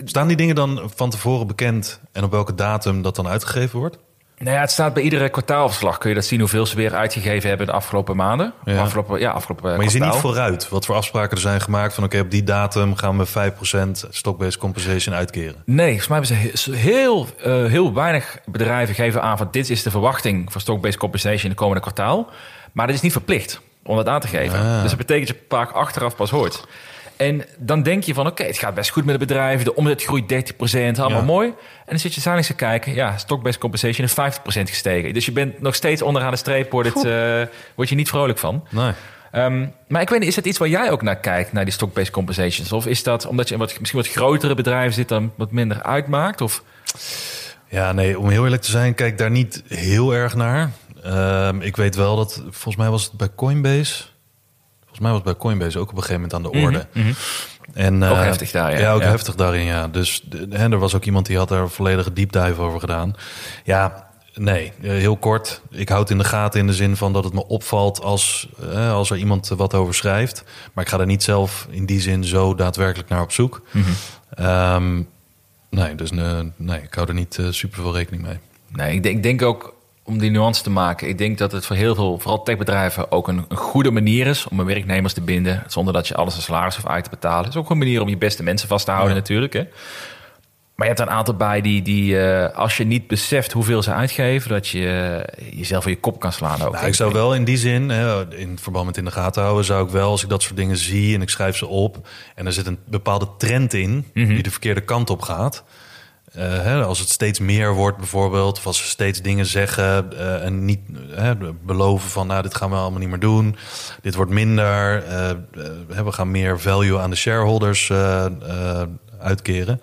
Staan die dingen dan van tevoren bekend en op welke datum dat dan uitgegeven wordt? Nou ja, het staat bij iedere kwartaalverslag. Kun je dat zien hoeveel ze weer uitgegeven hebben de afgelopen maanden. Ja. Afgelopen, ja, afgelopen Maar je ziet niet vooruit wat voor afspraken er zijn gemaakt van oké, op die datum gaan we 5% stock-based compensation uitkeren. Nee, volgens mij hebben ze he- heel, eh, heel weinig bedrijven geven aan van dit is de verwachting van stock-based compensation in de komende kwartaal. Maar dat is niet verplicht om dat aan te geven. Ah. Dus dat betekent dat je vaak achteraf pas hoort. En dan denk je van oké, het gaat best goed met het bedrijf. De omzet groeit 30%, allemaal Ja. mooi. En dan zit je zakelijk te kijken. Ja, stock-based compensation is 50% gestegen. Dus je bent nog steeds onderaan de streep. Wordt het, eh, word je niet vrolijk van. Nee. Ehm, maar ik weet niet, is dat iets waar jij ook naar kijkt, naar die stock-based compensations? Of is dat omdat je in wat, misschien wat grotere bedrijven zit, dan wat minder uitmaakt? Of Ja, nee, om heel eerlijk te zijn, kijk daar niet heel erg naar. Ehm, ik weet wel dat, volgens mij was het bij Coinbase. Volgens mij was bij Coinbase ook op een gegeven moment aan de orde. En, Ook eh, heftig daar, ja. Ja, ook Ja. heftig daarin, ja. Dus hè, er was ook iemand die had daar een volledige deep dive over gedaan. Ja, nee, eh, heel kort. Ik houd in de gaten in de zin van dat het me opvalt als, eh, als er iemand wat over schrijft. Maar ik ga er niet zelf in die zin zo daadwerkelijk naar op zoek. Ehm, nee, dus eh, nee, ik hou er niet super veel rekening mee. Nee, ik denk, ik denk ook om die nuance te maken. Ik denk dat het voor heel veel, vooral techbedrijven, ook een, een goede manier is om een werknemers te binden. Zonder dat je alles een salaris hoeft uit te betalen. Het is ook een manier om je beste mensen vast te houden, Ja. natuurlijk. Hè. Maar je hebt er een aantal bij die, die eh, als je niet beseft hoeveel ze uitgeven, dat je eh, jezelf in je kop kan slaan. Ook, Nou, ik zou wel in die zin, in verband met in de gaten houden, zou ik wel, als ik dat soort dingen zie en ik schrijf ze op en er zit een bepaalde trend in die de verkeerde kant op gaat. Eh, hè, als het steeds meer wordt bijvoorbeeld, of als ze steeds dingen zeggen eh, en niet hè, beloven van, nou, dit gaan we allemaal niet meer doen, dit wordt minder, eh, we gaan meer value aan de shareholders eh, eh, uitkeren.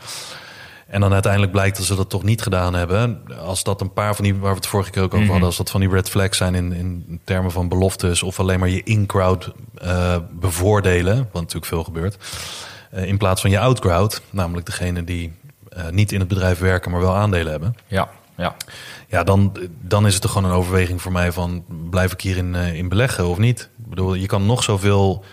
En dan uiteindelijk blijkt dat ze dat toch niet gedaan hebben. Als dat een paar van die, waar we het vorige keer ook over hadden, als dat van die red flags zijn in, in termen van beloftes of alleen maar je in-crowd bevoordelen, wat natuurlijk veel gebeurt, in plaats van je out-crowd, namelijk degene die eh, niet in het bedrijf werken, maar wel aandelen hebben. Ja, ja. Ja, dan, dan is het toch gewoon een overweging voor mij van blijf ik hierin eh, in beleggen of niet? Ik bedoel, je kan nog zoveel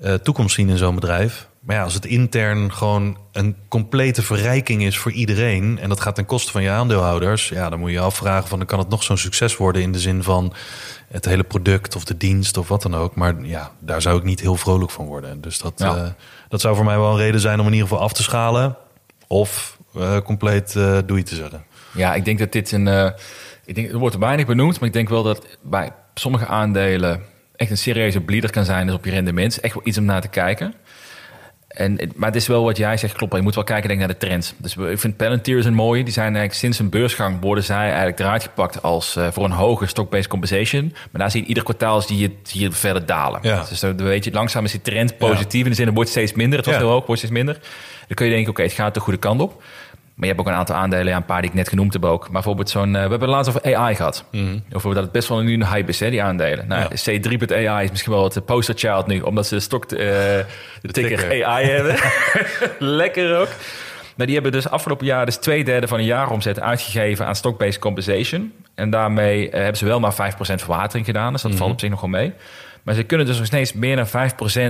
eh, toekomst zien in zo'n bedrijf. Maar ja, als het intern gewoon een complete verrijking is voor iedereen en dat gaat ten koste van je aandeelhouders, ja, dan moet je je afvragen van dan kan het nog zo'n succes worden in de zin van het hele product of de dienst of wat dan ook. Maar ja, daar zou ik niet heel vrolijk van worden. Dus dat, Ja. dat zou voor mij wel een reden zijn om in ieder geval af te schalen of eh, compleet eh doei te zeggen. Ja, ik denk dat dit een. eh, ik denk, er wordt weinig benoemd, maar ik denk wel dat bij sommige aandelen echt een serieuze bleeder kan zijn dus op je rendement. Echt wel iets om naar te kijken. En, maar het is wel wat jij zegt, klopt. Je moet wel kijken denk naar de trend. Dus ik vind Palantir is een mooie. Die zijn eigenlijk sinds een beursgang worden zij eigenlijk eruit gepakt als voor een hoge stock-based compensation. Maar daar zie je ieder kwartaal zie je, zie je verder dalen. Ja. Dus dan weet je, langzaam is die trend positief. In de zin, het wordt steeds minder. Het was Ja. heel hoog, wordt steeds minder. Dan kun je denken, oké, het gaat de goede kant op. Maar je hebt ook een aantal aandelen, ja, een paar die ik net genoemd heb ook. Maar bijvoorbeeld zo'n, eh, we hebben het laatst over AI gehad. Over dat het best wel nu een hype is, hè, die aandelen. Nou, Mhm. Ja. C3.ai is misschien wel het posterchild nu, omdat ze de stok, eh, de, ticker ticker. AI hebben. Lekker ook. Nou, die hebben dus afgelopen jaar dus twee derde van een jaaromzet uitgegeven aan stock-based compensation. En daarmee eh, hebben ze wel maar 5% verwatering gedaan. Dus dat valt op zich nog wel mee. Maar ze kunnen dus nog steeds meer dan 5%,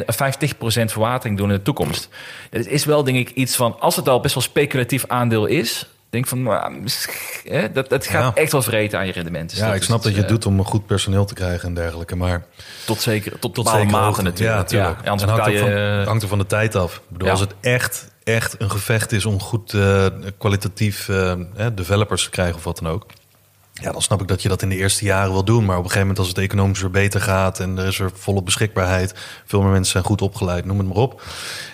eh, 50% verwatering doen in de toekomst. Het is wel, denk ik, iets van... als het al best wel speculatief aandeel is... denk van, nou, hè, dat, dat gaat Ja. echt wel vreten aan je rendement. Dus Ja, ik snap dat je het eh, doet om een goed personeel te krijgen en dergelijke. Maar Tot zeker, tot, tot zekere mate natuurlijk. Ja, natuurlijk. Ja, anders en hangt, er van, je... eh, hangt er van de tijd af. Ik bedoel, als het echt, echt een gevecht is om goed eh, kwalitatief eh, developers te krijgen of wat dan ook. Ja, dan snap ik dat je dat in de eerste jaren wil doen. Maar op een gegeven moment als het economisch weer beter gaat... en er is er volle beschikbaarheid... veel meer mensen zijn goed opgeleid, noem het maar op.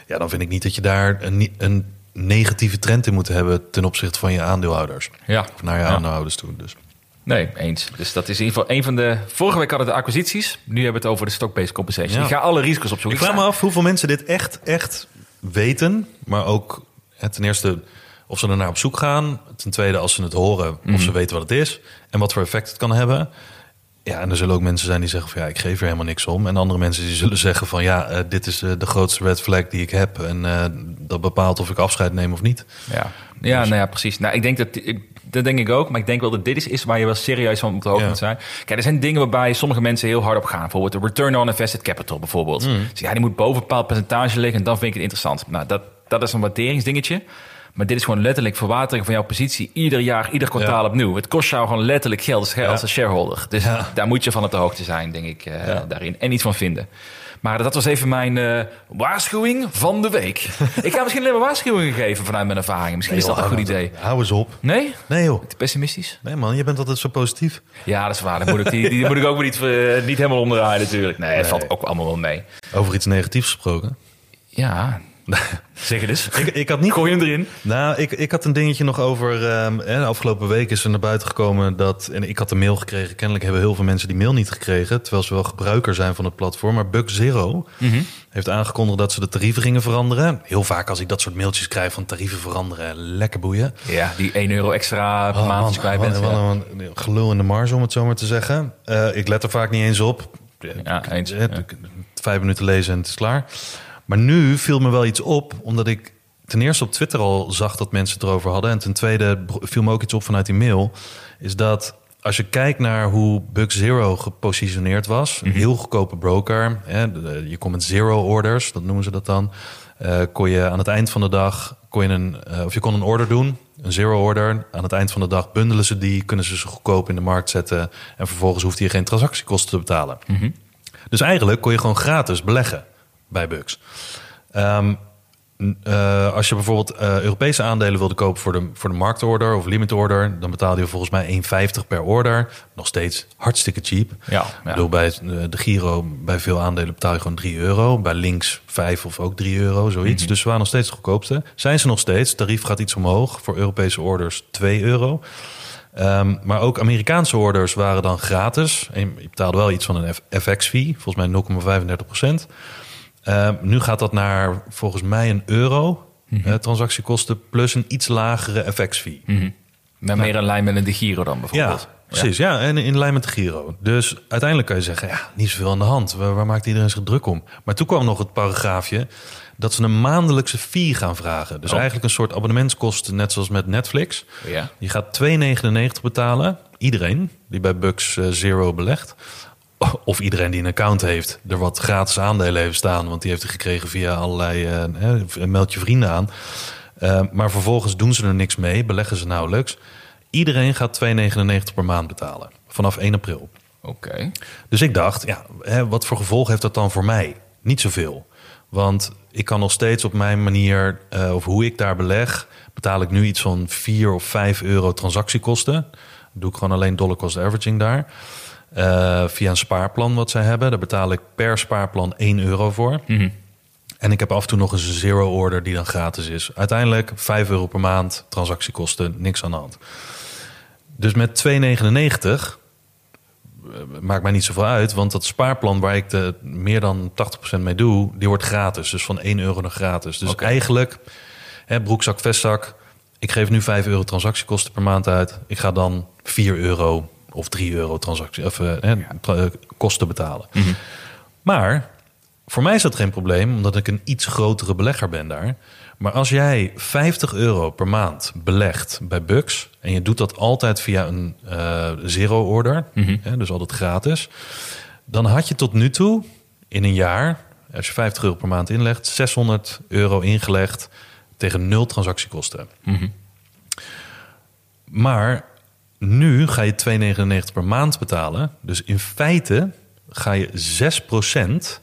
Ja, dan vind ik niet dat je daar een, een negatieve trend in moet hebben... ten opzichte van je aandeelhouders. ja. Of naar je Ja. aandeelhouders toe. Dus. Nee, eens. Dus dat is in ieder geval een van de... Vorige week hadden we de acquisities. Nu hebben we het over de stock-based compensation. Ja. Ik ga alle risico's Ik opzoeken. vraag me af hoeveel mensen dit echt, echt weten. Maar ook ten eerste of ze er naar op zoek gaan. Ten tweede als ze het horen of ze weten wat het is. En wat voor effect het kan hebben. Ja, en er zullen ook mensen zijn die zeggen van ja, ik geef er helemaal niks om. En andere mensen die zullen zeggen van ja, eh, dit is eh, de grootste red flag die ik heb. En eh, dat bepaalt of ik afscheid neem of niet. Ja, ja, Dus- nou ja, precies. Nou, ik denk dat, dat denk ik ook. Maar ik denk wel dat dit is, is waar je wel serieus van op de hoogte Ja. moet zijn. Kijk, er zijn dingen waarbij sommige mensen heel hard op gaan. Bijvoorbeeld de return on invested capital bijvoorbeeld. Mm. Dus ja, die moet boven een bepaald percentage liggen. En dan vind ik het interessant. Nou, dat, dat is een waarderingsdingetje. Maar dit is gewoon letterlijk verwatering van jouw positie. Ieder jaar, ieder kwartaal Ja. opnieuw. Het kost jou gewoon letterlijk geld als, Ja. als een shareholder. Dus Ja. daar moet je van op de hoogte zijn, denk ik, eh, daarin. En iets van vinden. Maar dat was even mijn eh, waarschuwing van de week. ik ga misschien alleen maar waarschuwingen geven vanuit mijn ervaringen. Misschien is dat een goed idee. Hou eens op. Nee? Nee joh. Te pessimistisch? Nee man, je bent altijd zo positief. Ja, dat is waar. Dan moet ik, die, die moet ik ook niet, eh, niet helemaal onderdraaien natuurlijk. Nee, het valt ook allemaal wel mee. Over iets negatiefs gesproken. Ja, zeg het eens. Ik, ik had niet Gooi hem erin. Nou, ik, ik had een dingetje nog over. ehm, hè, de afgelopen week is er naar buiten gekomen dat. En ik had een mail gekregen. Kennelijk hebben heel veel mensen die mail niet gekregen. Terwijl ze wel gebruiker zijn van het platform. Maar Bug Zero heeft aangekondigd dat ze de tarieven gingen veranderen. Heel vaak als ik dat soort mailtjes krijg van tarieven veranderen. Lekker boeien. Ja, die 1 euro extra per Oh, maand man, kwijt bent. wat Ja, een gelul in de marge, om het zo maar te zeggen. Eh, ik let er vaak niet eens op. Ja, eens. Eh, Ja. Vijf minuten lezen en het is klaar. Maar nu viel me wel iets op, omdat ik ten eerste op Twitter al zag dat mensen het erover hadden. En ten tweede viel me ook iets op vanuit die mail. Is dat als je kijkt naar hoe Bug Zero gepositioneerd was, een heel goedkope broker. Hè, je komt met zero orders, dat noemen ze dat dan. Eh, kon je aan het eind van de dag kon je een, eh, of je kon een order doen, een zero order. Aan het eind van de dag bundelen ze die, kunnen ze ze goedkoop in de markt zetten. En vervolgens hoeft je geen transactiekosten te betalen. Dus eigenlijk kon je gewoon gratis beleggen bij Bucks. Ehm, eh, als je bijvoorbeeld eh, Europese aandelen wilde kopen voor de, voor de marktorder of limit order, dan betaalde je volgens mij 1,50 per order. Nog steeds hartstikke cheap. Ja, ja. bedoel, bij eh, de Giro, bij veel aandelen betaal je gewoon 3 euro. Bij links 5 of ook 3 euro, zoiets. Dus ze waren nog steeds de goedkoopste. Zijn ze nog steeds. tarief gaat iets omhoog. Voor Europese orders 2 euro. Ehm, maar ook Amerikaanse orders waren dan gratis. En je betaalde wel iets van een FX-fee, volgens mij 0,35 procent. Ehm, nu gaat dat naar volgens mij een euro eh, transactiekosten plus een iets lagere FX-fee. Maar meer in lijn met een de Giro dan Ja, bijvoorbeeld. precies. Ja. en in lijn met de Giro. Dus uiteindelijk kan je zeggen, ja, niet zoveel aan de hand. Waar, waar maakt iedereen zich druk om? Maar toen kwam nog het paragraafje dat ze een maandelijkse fee gaan vragen. Dus Oh. eigenlijk een soort abonnementskosten, net zoals met Netflix. Ja. Je gaat 2,99 betalen. Iedereen die bij Bucks eh, Zero belegt. Of iedereen die een account heeft, er wat gratis aandelen heeft staan. Want die heeft hij gekregen via allerlei... hè, meld je vrienden aan. Eh, maar vervolgens doen ze er niks mee, beleggen ze nauwelijks. Iedereen gaat 2,99 per maand betalen. Vanaf 1 april. Oké. Dus ik dacht, ja, hè, wat voor gevolg heeft dat dan voor mij? Niet zoveel. Want ik kan nog steeds op mijn manier, eh, of hoe ik daar beleg, betaal ik nu iets van 4 of 5 euro transactiekosten. Doe ik gewoon alleen dollar cost averaging daar. Eh, via een spaarplan wat zij hebben. Daar betaal ik per spaarplan 1 euro voor. En ik heb af en toe nog eens een zero order die dan gratis is. Uiteindelijk 5 euro per maand, transactiekosten, niks aan de hand. Dus met 2,99 eh, maakt mij niet zoveel uit, want dat spaarplan waar ik de meer dan 80% mee doe, die wordt gratis. Dus van 1 euro nog gratis. Dus eigenlijk, hè, broekzak, vestzak, ik geef nu 5 euro transactiekosten per maand uit. Ik ga dan 4 euro of 3 euro transactie, of, eh, eh, kosten betalen. Maar Voor mij is dat geen probleem, omdat ik een iets grotere belegger ben daar. Maar als jij 50 euro per maand belegt bij Bux... en je doet dat altijd via een eh, zero-order, hè, dus altijd gratis... dan had je tot nu toe in een jaar, als je 50 euro per maand inlegt... 600 euro ingelegd tegen nul transactiekosten. Maar nu ga je 2,99 per maand betalen. Dus in feite ga je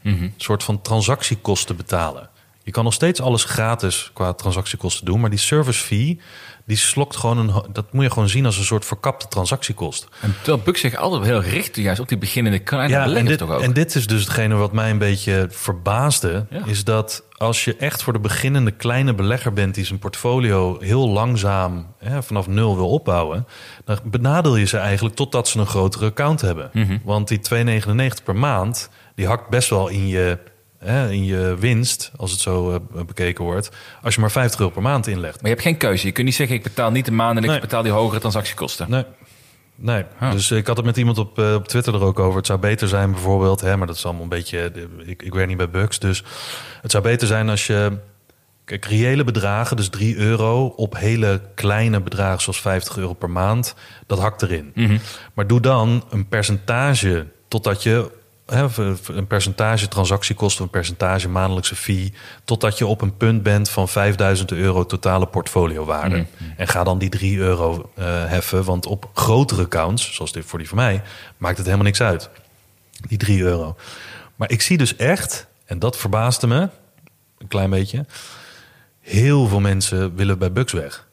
6% soort van transactiekosten betalen. Je kan nog steeds alles gratis qua transactiekosten doen, maar die service fee die slokt gewoon een. Dat moet je gewoon zien als een soort verkapte transactiekost. En terwijl Buck zich altijd heel richt, juist op die beginnende kleine Ja, en dit, toch ook. en dit is dus hetgene wat mij een beetje verbaasde. Ja. Is dat als je echt voor de beginnende kleine belegger bent... die zijn portfolio heel langzaam hè, vanaf nul wil opbouwen... dan benadeel je ze eigenlijk totdat ze een grotere account hebben. Mhm. Want die 2,99 per maand, die hakt best wel in je, hè, in je winst... als het zo eh, bekeken wordt, als je maar 50 euro per maand inlegt. Maar je hebt geen keuze. Je kunt niet zeggen, ik betaal niet de maandelijks, Nee. ik betaal die hogere transactiekosten. Nee. Nee, dus ik had het met iemand op, eh, op Twitter er ook over. Het zou beter zijn bijvoorbeeld, hè, maar dat is allemaal een beetje... Ik, ik werk niet bij Bucks, dus het zou beter zijn als je... Kijk, reële bedragen, dus 3 euro op hele kleine bedragen zoals 50 euro per maand, dat hakt erin. Mhm. Maar doe dan een percentage totdat je een percentage transactiekosten, een percentage maandelijkse fee, totdat je op een punt bent van 5000 euro totale portfoliowaarde. En ga dan die 3 euro eh, heffen, want op grotere accounts, zoals dit voor die van mij, maakt het helemaal niks uit. Die 3 euro. Maar ik zie dus echt, en dat verbaasde me een klein beetje, heel veel mensen willen bij Bucks weg.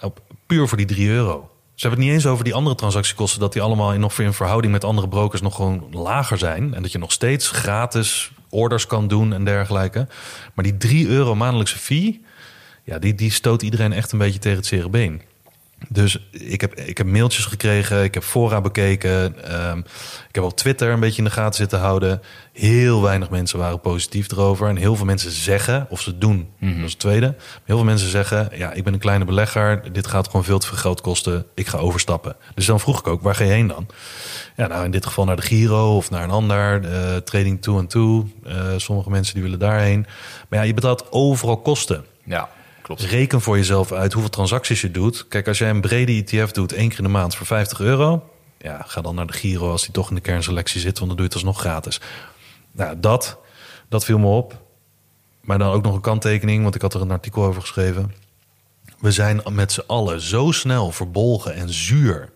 Op, puur voor die 3 euro. Ze hebben het niet eens over die andere transactiekosten, dat die allemaal in, nog verhouding met andere brokers nog gewoon lager zijn. En dat je nog steeds gratis orders kan doen en dergelijke. Maar die 3 euro maandelijkse fee, ja, die, die stoot iedereen echt een beetje tegen het zere. Dus ik heb, ik heb mailtjes gekregen, ik heb fora bekeken. ehm, ik heb op Twitter een beetje in de gaten zitten houden. Heel weinig mensen waren positief erover. En heel veel mensen zeggen, of ze doen, dat is het tweede. Heel veel mensen zeggen, ja, ik ben een kleine belegger. Dit gaat gewoon veel te veel geld kosten. Ik ga overstappen. Dus dan vroeg ik ook, waar ga je heen dan? Ja, nou in dit geval naar de Giro of naar een ander. eh, trading toe en toe. Eh, sommige mensen die willen daarheen. Maar ja, je betaalt overal kosten. Ja, klopt. Reken voor jezelf uit hoeveel transacties je doet. Kijk, als jij een brede ETF doet één keer in de maand voor 50 euro. Ja, ga dan naar de Giro als die toch in de kernselectie zit, want dan doe je het alsnog gratis. Nou, dat, dat viel me op. Maar dan ook nog een kanttekening, want ik had er een artikel over geschreven. We zijn met z'n allen zo snel verbolgen en zuur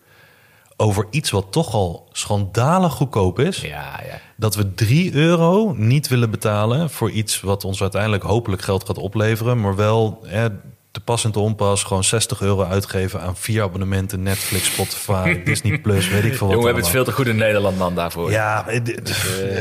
over iets wat toch al schandalig goedkoop is Ja, ja. dat we 3 euro niet willen betalen voor iets wat ons uiteindelijk hopelijk geld gaat opleveren, maar wel hè, te pas en te onpas gewoon 60 euro uitgeven aan vier abonnementen, Netflix, Spotify, Disney Plus, weet ik veel wat. Jongen, we hebben het veel te goed in Nederland man daarvoor. Ja, eh, dit-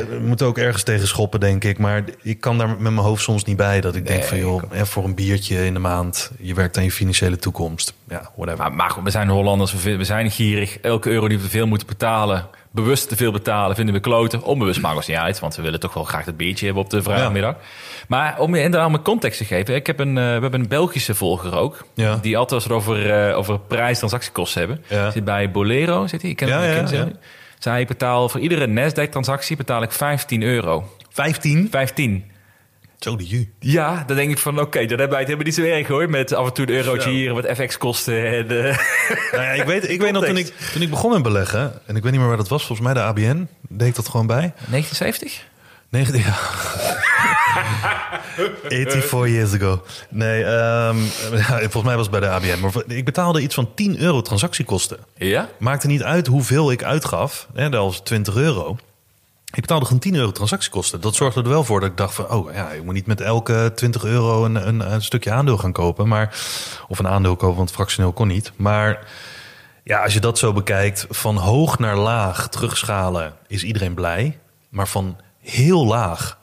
we moeten ook ergens tegen schoppen, denk ik. Maar ik kan daar met mijn hoofd soms niet bij. Dat ik denk van, joh, hè, voor een biertje in de maand... je werkt aan je financiële toekomst. Ja, whatever. Maar, maar goed, we zijn Hollanders, we, zijn gierig. Elke euro die we veel moeten betalen, bewust te veel betalen, vinden we kloten. Onbewust maakt ons niet uit, want we willen toch wel graag dat biertje hebben op de vrijdagmiddag. Maar om je inderdaad mijn context te geven, ik heb een, eh, we hebben een Belgische volger ook, Ja. die altijd als het over, eh, over transactiekosten hebben. Ja. Zit bij Bolero, zit hij? Ik ken Ja, hem, ja. Zij betaal voor iedere Nasdaq-transactie betaal ik 15 euro. 15? 15. Ju. Ja, dan denk ik van oké, dan hebben wij het helemaal niet zo erg hoor. Met af en toe een eurotje hier, wat FX-kosten. En, eh, Nou ja, ik weet, ik weet nog, toen ik, toen ik begon met beleggen... en ik weet niet meer waar dat was, volgens mij de ABN... deed ik dat gewoon bij. 1970? 19 ja. 84 years ago. Nee, ehm, ja, volgens mij was het bij de ABN. Maar ik betaalde iets van 10 euro transactiekosten. Ja? Maakte niet uit hoeveel ik uitgaf. Hè, dat was 20 euro. Ik betaalde gewoon 10 euro transactiekosten. Dat zorgde er wel voor dat ik dacht van... oh ja, ik moet niet met elke 20 euro een, een, stukje aandeel gaan kopen. Maar, of een aandeel kopen, want fractioneel kon niet. Maar ja, als je dat zo bekijkt... van hoog naar laag terugschalen is iedereen blij. Maar van heel laag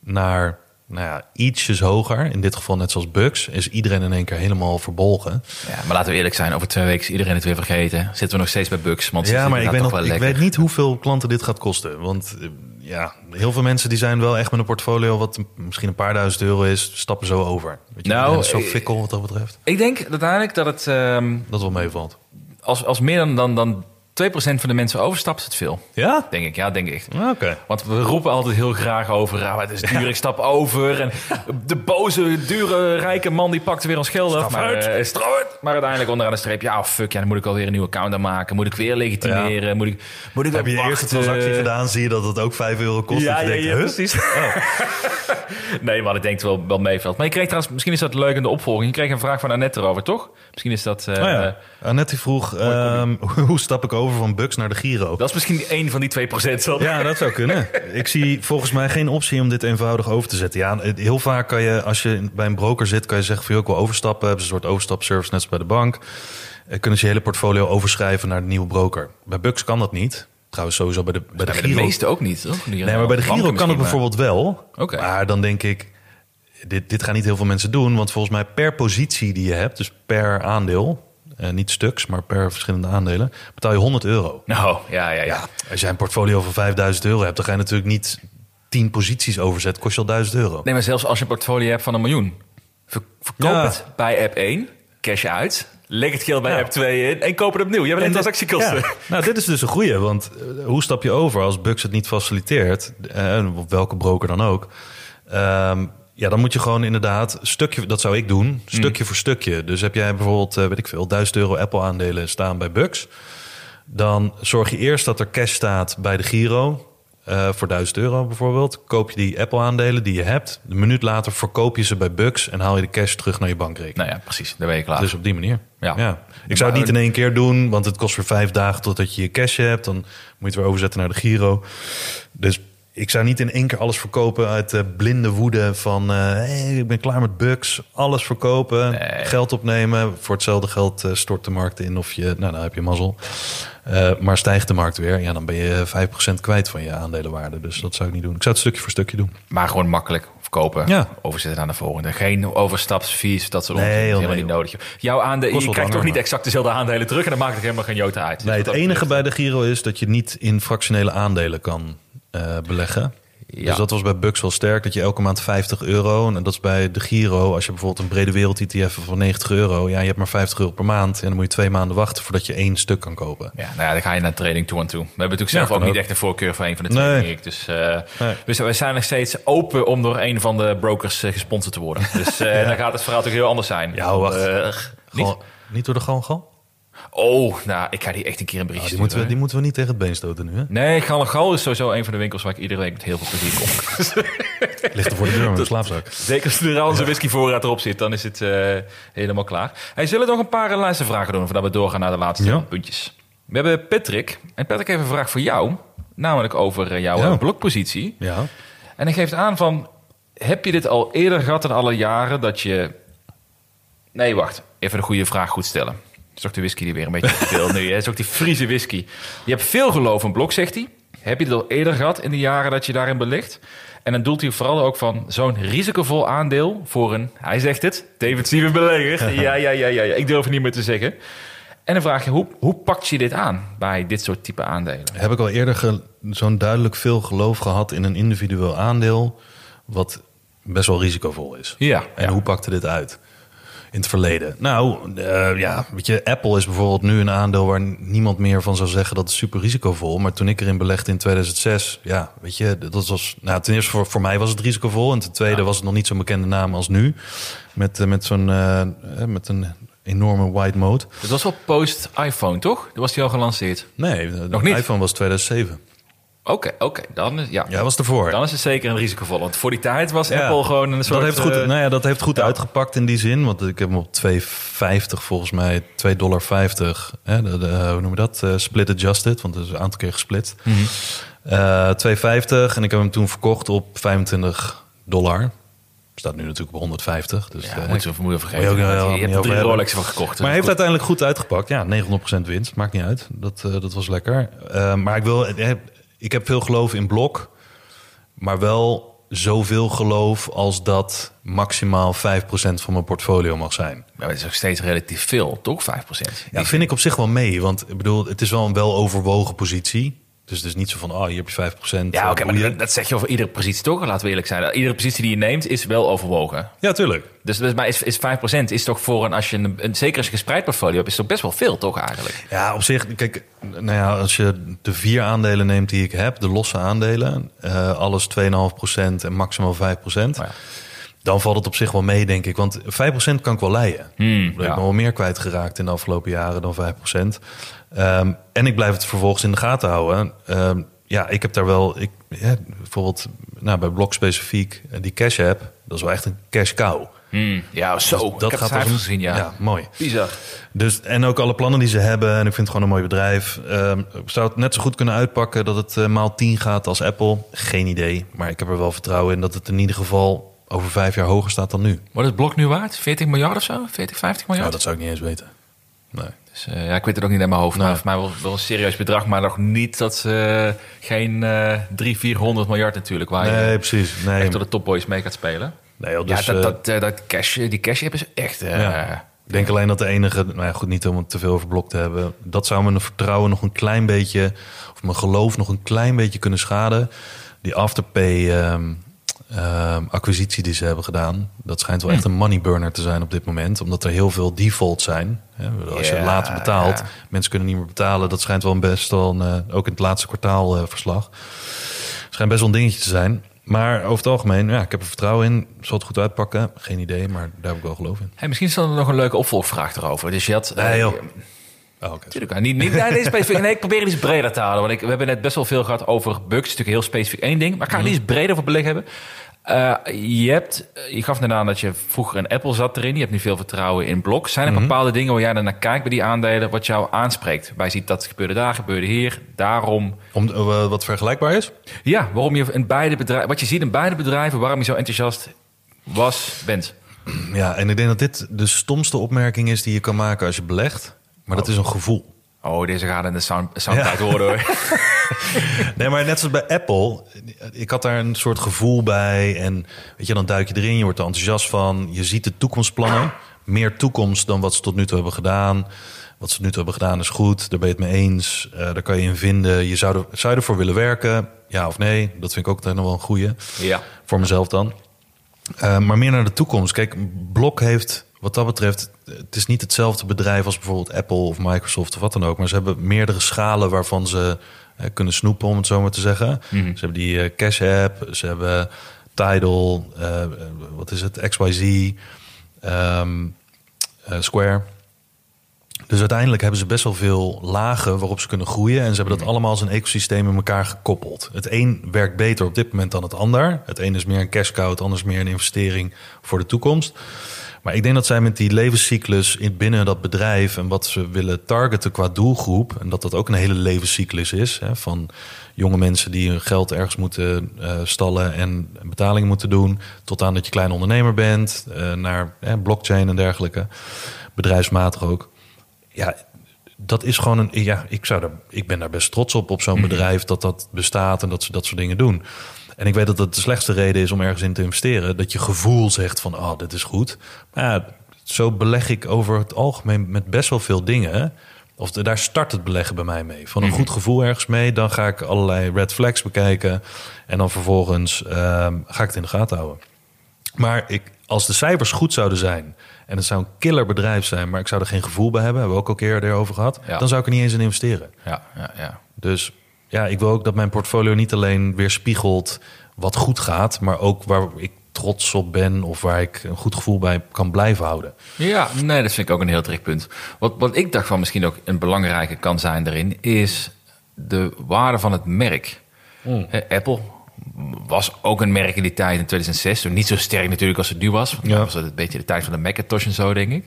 naar nou ja, ietsjes hoger... in dit geval net zoals Bucks... is iedereen in één keer helemaal verbolgen. Ja, maar laten we eerlijk zijn, over twee weken is iedereen het weer vergeten. Zitten we nog steeds bij Bucks, want Ja, maar ik weet, toch nog, wel ik weet niet hoeveel klanten dit gaat kosten. Want eh, ja, heel veel mensen die zijn wel echt met een portfolio... wat misschien een paar duizend euro is, stappen zo over. Weet je, Nou, zo eh, fikkel wat dat betreft. Ik denk uiteindelijk dat het, ehm, Dat wel meevalt. als, als meer dan, dan, dan 2% van de mensen overstapt het veel. Ja? Denk ik, ja, denk ik. Oké. Want we roepen altijd heel graag over, ah, het is duur, ik stap over. En de boze, dure, rijke man die pakt weer ons geld af. Maar, uit. uit. maar uiteindelijk onderaan de streep, ja, oh, fuck, ja, dan moet ik alweer een nieuwe account aanmaken. Moet ik weer legitimeren? Moet ik, moet ik Heb je wachten? transactie gedaan, zie je dat het ook 5 euro kost. Ja, Dat je ja, denkt, ja, precies. nee, maar ik denk het wel, wel meevalt. Maar je kreeg trouwens, misschien is dat leuk in de opvolging. Je kreeg een vraag van Annette erover, toch? Misschien is dat... eh, Oh ja. Annette die vroeg, ehm, hoe stap ik over van Bucks naar de Giro? Dat is misschien een van die 2% zo. Ja, dat zou kunnen. Ik zie volgens mij geen optie om dit eenvoudig over te zetten. Ja, heel vaak kan je, als je bij een broker zit, kan je zeggen van, joh, ik wil overstappen. Hebben ze een soort overstapservice, net als bij de bank. Eh, Kunnen ze je hele portfolio overschrijven naar de nieuwe broker. Bij Bucks kan dat niet. Trouwens, sowieso bij de, bij de Giro. de meeste ook niet, toch? Die Nee, maar bij de Giro kan het bijvoorbeeld wel. Maar dan denk ik, dit, dit gaan niet heel veel mensen doen. Want volgens mij per positie die je hebt, dus per aandeel... eh, niet stuks, maar per verschillende aandelen... betaal je 100 euro. Nou, ja, ja, ja. Ja, als jij een portfolio van 5000 euro hebt... dan ga je natuurlijk niet 10 posities overzetten. Kost je al 1000 euro. Nee, maar zelfs als je een portfolio hebt van een miljoen. ver- verkoop Ja. het bij app 1, cash uit. Leg het geld bij Ja. app 2 in en koop het opnieuw. Je hebt een En transactiekosten. ja. Nou, dit is dus een goeie. Want eh, hoe stap je over als Bucks het niet faciliteert? eh, op welke broker dan ook. Ehm, ja, dan moet je gewoon inderdaad stukje, dat zou ik doen, stukje voor stukje. Dus heb jij bijvoorbeeld, eh, weet ik veel, 1000 euro Apple aandelen staan bij Bucks. Dan zorg je eerst dat er cash staat bij de Giro. eh, voor 1000 euro bijvoorbeeld. Koop je die Apple aandelen die je hebt. Een minuut later verkoop je ze bij Bucks en haal je de cash terug naar je bankrekening. Nou ja, precies. Daar ben je klaar. Dus op die manier. Ja. Ja. Ik zou het niet in één keer doen, want het kost weer vijf dagen totdat je je cash hebt. Dan moet je het weer overzetten naar de Giro. Dus ik zou niet in één keer alles verkopen uit de blinde woede van... eh, hey, ik ben klaar met bugs, alles verkopen, Nee. geld opnemen. Voor hetzelfde geld eh, stort de markt in of je... Nou, dan heb je mazzel. Eh, maar stijgt de markt weer, ja, dan ben je 5% kwijt van je aandelenwaarde. Dus dat zou ik niet doen. Ik zou het stukje voor stukje doen. Maar gewoon makkelijk verkopen, Ja. overzetten aan de volgende. Geen overstapsfees, dat soort Nee, joh, helemaal nee, niet nodig. Jouw aandelen, je krijgt toch niet exact dezelfde aandelen terug... en dan maakt het helemaal geen jota uit. Dus Nee, het enige betreft- bij de Giro is dat je niet in fractionele aandelen kan eh, beleggen. Ja. Dus dat was bij Bucks wel sterk, dat je elke maand 50 euro... en dat is bij de Giro, als je bijvoorbeeld een brede wereld ETF van 90 euro... ja, je hebt maar 50 euro per maand en dan moet je twee maanden wachten... voordat je één stuk kan kopen. Ja, nou ja, dan ga je naar trading toe en toe. We hebben natuurlijk zelf Ja, ook niet echt een voorkeur voor een van de twee. Nee. Dus, Nee. dus we zijn nog steeds open om door een van de brokers eh, gesponsord te worden. Dus dan gaat het verhaal natuurlijk heel anders zijn. Ja, wacht. Niet? Gewoon, niet door de galgal? Oh, nou, ik ga die echt een keer een Oh, berichtje die, moeten we, die moeten we niet tegen het been stoten nu, hè? Nee, Gallegal is sowieso een van de winkels waar ik iedere week met heel veel plezier kom. Ligt er voor de deur met een slaapzak. Zeker als er al onze whiskyvoorraad erop zit, dan is het eh, helemaal klaar. Hij zullen nog een paar eh, luistervragen doen voordat we doorgaan naar de laatste Ja. puntjes. We hebben Patrick. En Patrick heeft een vraag voor jou. Namelijk over eh, jouw Ja. blokpositie. Ja. En hij geeft aan van... Heb je dit al eerder gehad in alle jaren dat je... Nee, wacht. Even de goede vraag goed stellen. Het is toch de whisky die weer een beetje te veel nu. Het is ook die Friese whisky. Je hebt veel geloof in blok, zegt hij. Heb je dit al eerder gehad in de jaren dat je daarin belegt? En dan doelt hij vooral ook van zo'n risicovol aandeel voor een... Hij zegt het, defensieve belegger. Ja, ja, ja, ja, ja. Ik durf het niet meer te zeggen. En dan vraag je, hoe, hoe pak je dit aan bij dit soort type aandelen? Heb ik al eerder zo'n duidelijk veel geloof gehad in een individueel aandeel... wat best wel risicovol is? Ja, En ja. hoe pakte dit uit? In het verleden. Nou, eh, ja, weet je, Apple is bijvoorbeeld nu een aandeel waar niemand meer van zou zeggen dat het super risicovol. Maar toen ik erin belegde in 2006, ja, weet je, dat was, nou, ten eerste voor, voor mij was het risicovol. En ten tweede was het nog niet zo'n bekende naam als nu. Met, eh, met zo'n, eh, met een enorme white mode. Het was wel post-iPhone, toch? Dat was die al gelanceerd. Nee, de Nog niet? iPhone was 2007. Oké, oké. Dan, is- ja. Ja, was ervoor. dan is het zeker een risicovolle. Want voor die tijd was Ja. Apple gewoon een soort... dat heeft goed, eh, nou ja, dat heeft goed ja. uitgepakt in die zin. Want ik heb hem op 2,50 volgens mij, 2,50 dollar. Hè, de, de, hoe noem je dat? Eh, split adjusted, want het is een aantal keer gesplit. Mhm. Eh, 2,50 en ik heb hem toen verkocht op 25 dollar. Staat nu natuurlijk op 150. Dus, ja, eh, moeten we moeten we Moet vergeten. je ook, je niet hebt er. Rolexen van gekocht. maar hij heeft goed. uiteindelijk goed uitgepakt. Ja, 900% winst. Maakt niet uit. Dat, dat was lekker. Maar ik, wil, ik heb veel geloof in blok. Maar wel zoveel geloof als dat maximaal 5% van mijn portfolio mag zijn. Maar het is nog steeds relatief veel, toch? 5%. Ja, vind ik op zich wel mee. Want ik bedoel, het is wel een weloverwogen positie. Dus het is niet zo van, oh, hier heb je 5%. Ja, oké, eh, maar boeien. dat, zeg je over iedere positie toch? Laten we eerlijk zijn. Iedere positie die je neemt is wel overwogen. Ja, tuurlijk. Dus, dus maar is, is 5% is toch voor een, als je een, een zeker als je gespreid portfolio hebt, is toch best wel veel toch eigenlijk? Ja, op zich, kijk, nou ja, als je de vier aandelen neemt die ik heb, de losse aandelen, eh, alles 2,5% en maximaal 5%, ja. dan valt het op zich wel mee, denk ik. Want 5% kan ik wel leiden. Hmm, ik ben wel meer kwijtgeraakt in de afgelopen jaren dan 5%. Ehm, en ik blijf het vervolgens in de gaten houden. Ehm, ja, ik heb daar wel, ik, ja, bijvoorbeeld nou, bij Blok specifiek, eh, die cash app, dat is wel echt een cash cow. Hmm, ja, zo. Dus ik heb het als cijfers een- gezien, ja. mooi. Bizar. Dus, en ook alle plannen die ze hebben. En ik vind het gewoon een mooi bedrijf. Ehm, zou het net zo goed kunnen uitpakken dat het eh, maal 10 gaat als Apple? Geen idee. Maar ik heb er wel vertrouwen in dat het in ieder geval over vijf jaar hoger staat dan nu. Wat is Blok nu waard? 40 miljard of zo? 40, 50 miljard? Nou, dat zou ik niet eens weten. Nee. Dus, eh, ja, ik weet het ook niet in mijn hoofd. Nee. Maar voor mij wel, wel een serieus bedrag. Maar nog niet dat ze eh, geen eh 300, 400 miljard natuurlijk. Waar Nee, je precies. Nee, echt door de topboys mee gaat spelen. nee dus, ja, dat, eh, dat, dat cash, die cash app is echt... ja. Ik denk alleen dat de enige, nou ja, goed, niet om het te veel over blok te hebben. Dat zou mijn vertrouwen nog een klein beetje, of mijn geloof nog een klein beetje kunnen schaden. Die afterpay ehm, ehm, acquisitie die ze hebben gedaan, dat schijnt wel echt een money burner te zijn op dit moment. Omdat er heel veel defaults zijn. Hè, Als je Ja, later betaalt, ja. mensen kunnen niet meer betalen. Dat schijnt wel een best wel, een, eh, ook in het laatste kwartaalverslag. schijnt best wel een dingetje te zijn. Maar over het algemeen, ja, ik heb er vertrouwen in. Zal het goed uitpakken? Geen idee, maar daar heb ik wel geloof in. Hey, misschien is er nog een leuke opvolgvraag erover. Dus je had... eh, Nee, joh. Oh, oké. Tuurlijk, ja. niet, niet nee, nee, specifiek. Nee, ik probeer het iets breder te halen. Want ik, we hebben net best wel veel gehad over bugs. Het is natuurlijk heel specifiek één ding. Maar ik ga Mhm. het iets breder voor beleg hebben. Eh, je, hebt, je gaf net aan dat je vroeger een Apple zat erin. Je hebt nu veel vertrouwen in Blok. Zijn er Mhm. bepaalde dingen waar jij dan naar kijkt bij die aandelen... wat jou aanspreekt? Wij zien dat gebeurde daar, gebeurde hier. Daarom... Om, eh, wat vergelijkbaar is? Ja, waarom je in beide bedrijven... Wat je ziet in beide bedrijven... waarom je zo enthousiast was, bent. Ja, en ik denk dat dit de stomste opmerking is die je kan maken als je belegt. Maar dat is een gevoel. Oh, deze gaat in de sound, soundbite horen hoor. Nee, maar net zoals bij Apple. Ik had daar een soort gevoel bij. En weet je, dan duik je erin, je wordt er enthousiast van. Je ziet de toekomstplannen. Meer toekomst dan wat ze tot nu toe hebben gedaan. Wat ze nu toe hebben gedaan is goed. Daar ben je het mee eens. Eh, daar kan je in vinden. Je zou, er, zou je ervoor willen werken? Ja of nee? Dat vind ik ook nog wel een goeie. ja. Voor mezelf dan. Eh, maar meer naar de toekomst. Kijk, Blok heeft wat dat betreft... Het is niet hetzelfde bedrijf als bijvoorbeeld Apple of Microsoft of wat dan ook. Maar ze hebben meerdere schalen waarvan ze kunnen snoepen, om het zo maar te zeggen. Ze hebben die eh, Cash App, ze hebben Tidal, eh, eh, wat is het, XYZ, ehm, eh, Square. Dus uiteindelijk hebben ze best wel veel lagen waarop ze kunnen groeien. En ze hebben dat allemaal als een ecosysteem in elkaar gekoppeld. Het een werkt beter op dit moment dan het ander. Het een is meer een cash cow, het ander is meer een investering voor de toekomst. Maar ik denk dat zij met die levenscyclus in binnen dat bedrijf en wat ze willen targeten qua doelgroep, en dat dat ook een hele levenscyclus is, hè, van jonge mensen die hun geld ergens moeten eh, stallen en betalingen moeten doen, tot aan dat je klein ondernemer bent, eh, naar blockchain en dergelijke, bedrijfsmatig ook. Ja, dat is gewoon een. Ja, ik, zou daar, ik ben daar best trots op, op zo'n bedrijf dat dat bestaat en dat ze dat soort dingen doen. En ik weet dat dat de slechtste reden is om ergens in te investeren. Dat je gevoel zegt van, oh, dit is goed. Maar ja, zo beleg ik over het algemeen met best wel veel dingen. Of de- daar start het beleggen bij mij mee. Van een goed gevoel ergens mee. Dan ga ik allerlei red flags bekijken. En dan vervolgens ehm, ga ik het in de gaten houden. Maar ik, als de cijfers goed zouden zijn... en het zou een killer bedrijf zijn... maar ik zou er geen gevoel bij hebben... hebben we ook al een keer erover gehad... Ja. dan zou ik er niet eens in investeren. Ja, ja, ja. Dus ja, ik wil ook dat mijn portfolio niet alleen weerspiegelt wat goed gaat, maar ook waar ik trots op ben of waar ik een goed gevoel bij kan blijven houden. Ja, nee, dat vind ik ook een heel punt. Wat, wat ik dacht van misschien ook een belangrijke kan zijn daarin, is de waarde van het merk. Eh, Apple was ook een merk in die tijd in 2006. Toen niet zo sterk natuurlijk als het nu was. Ja. Dat was het een beetje de tijd van de Macintosh en zo, denk ik.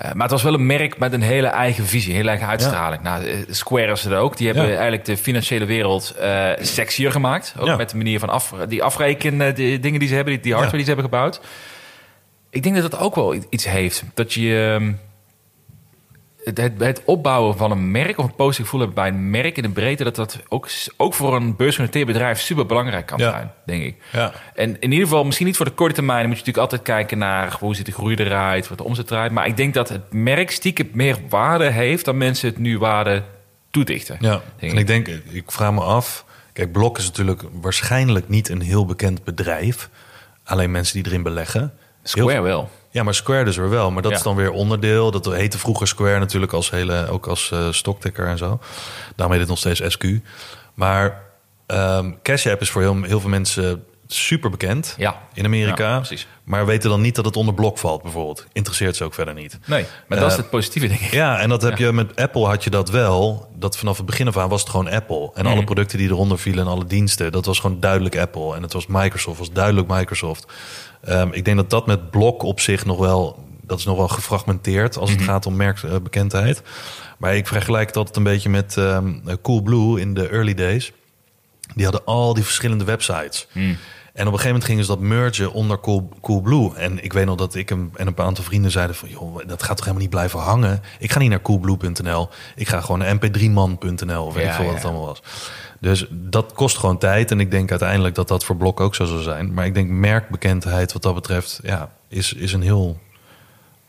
Eh, maar het was wel een merk met een hele eigen visie, een hele eigen uitstraling. Nou, eh, Square is er ook. Die hebben Ja. eigenlijk de financiële wereld eh sexier gemaakt. Ook Ja. met de manier van af, die afrekenen, die dingen die ze hebben, die, die hardware die ze hebben gebouwd. Ik denk dat dat ook wel iets heeft. Dat je ehm, het, het, het opbouwen van een merk of een positief gevoel hebben bij een merk in de breedte, dat dat ook, ook voor een beursgenoteerd bedrijf super belangrijk kan Ja. zijn, denk ik. Ja. En in ieder geval, misschien niet voor de korte termijn, dan moet je natuurlijk altijd kijken naar hoe ziet de groei eruit, wat de omzet draait. Maar ik denk dat het merk stiekem meer waarde heeft dan mensen het nu waarde toedichten. Ja, Denk en ik denk, ik vraag me af. Kijk, Blok is natuurlijk waarschijnlijk niet een heel bekend bedrijf. Alleen mensen die erin beleggen. Square Heel- wel. Ja, maar Square dus weer wel. Maar dat Ja. is dan weer onderdeel. Dat heette vroeger Square natuurlijk als hele, ook als eh stockticker en zo. Daarom heet het nog steeds SQ. Maar ehm Cash App is voor heel, heel veel mensen super bekend Ja. in Amerika. Ja, precies. Maar weten dan niet dat het onder Blok valt bijvoorbeeld. Interesseert ze ook verder niet. Nee, maar dat is Eh, het positieve, denk ik. Ja, en dat heb je met Apple had je dat wel. Dat vanaf het begin af aan was het gewoon Apple. En Mhm. alle producten die eronder vielen en alle diensten, dat was gewoon duidelijk Apple. En het was Microsoft, was duidelijk Microsoft. Ehm, ik denk dat dat met Blok op zich nog wel, dat is nog wel gefragmenteerd als Mhm. het gaat om merkbekendheid. Maar ik vergelijk het altijd een beetje met ehm Coolblue in de early days. Die hadden al die verschillende websites. Hmm. En op een gegeven moment gingen ze dat mergen onder Cool, Coolblue. En ik weet nog dat ik hem en een paar aantal vrienden zeiden van... joh, dat gaat toch helemaal niet blijven hangen? Ik ga niet naar coolblue.nl. Ik ga gewoon naar mp3man.nl of weet Ja, ik veel wat ja. het allemaal was. Dus dat kost gewoon tijd. En ik denk uiteindelijk dat dat voor Blok ook zo zal zijn. Maar ik denk merkbekendheid wat dat betreft... Ja, is, is een heel,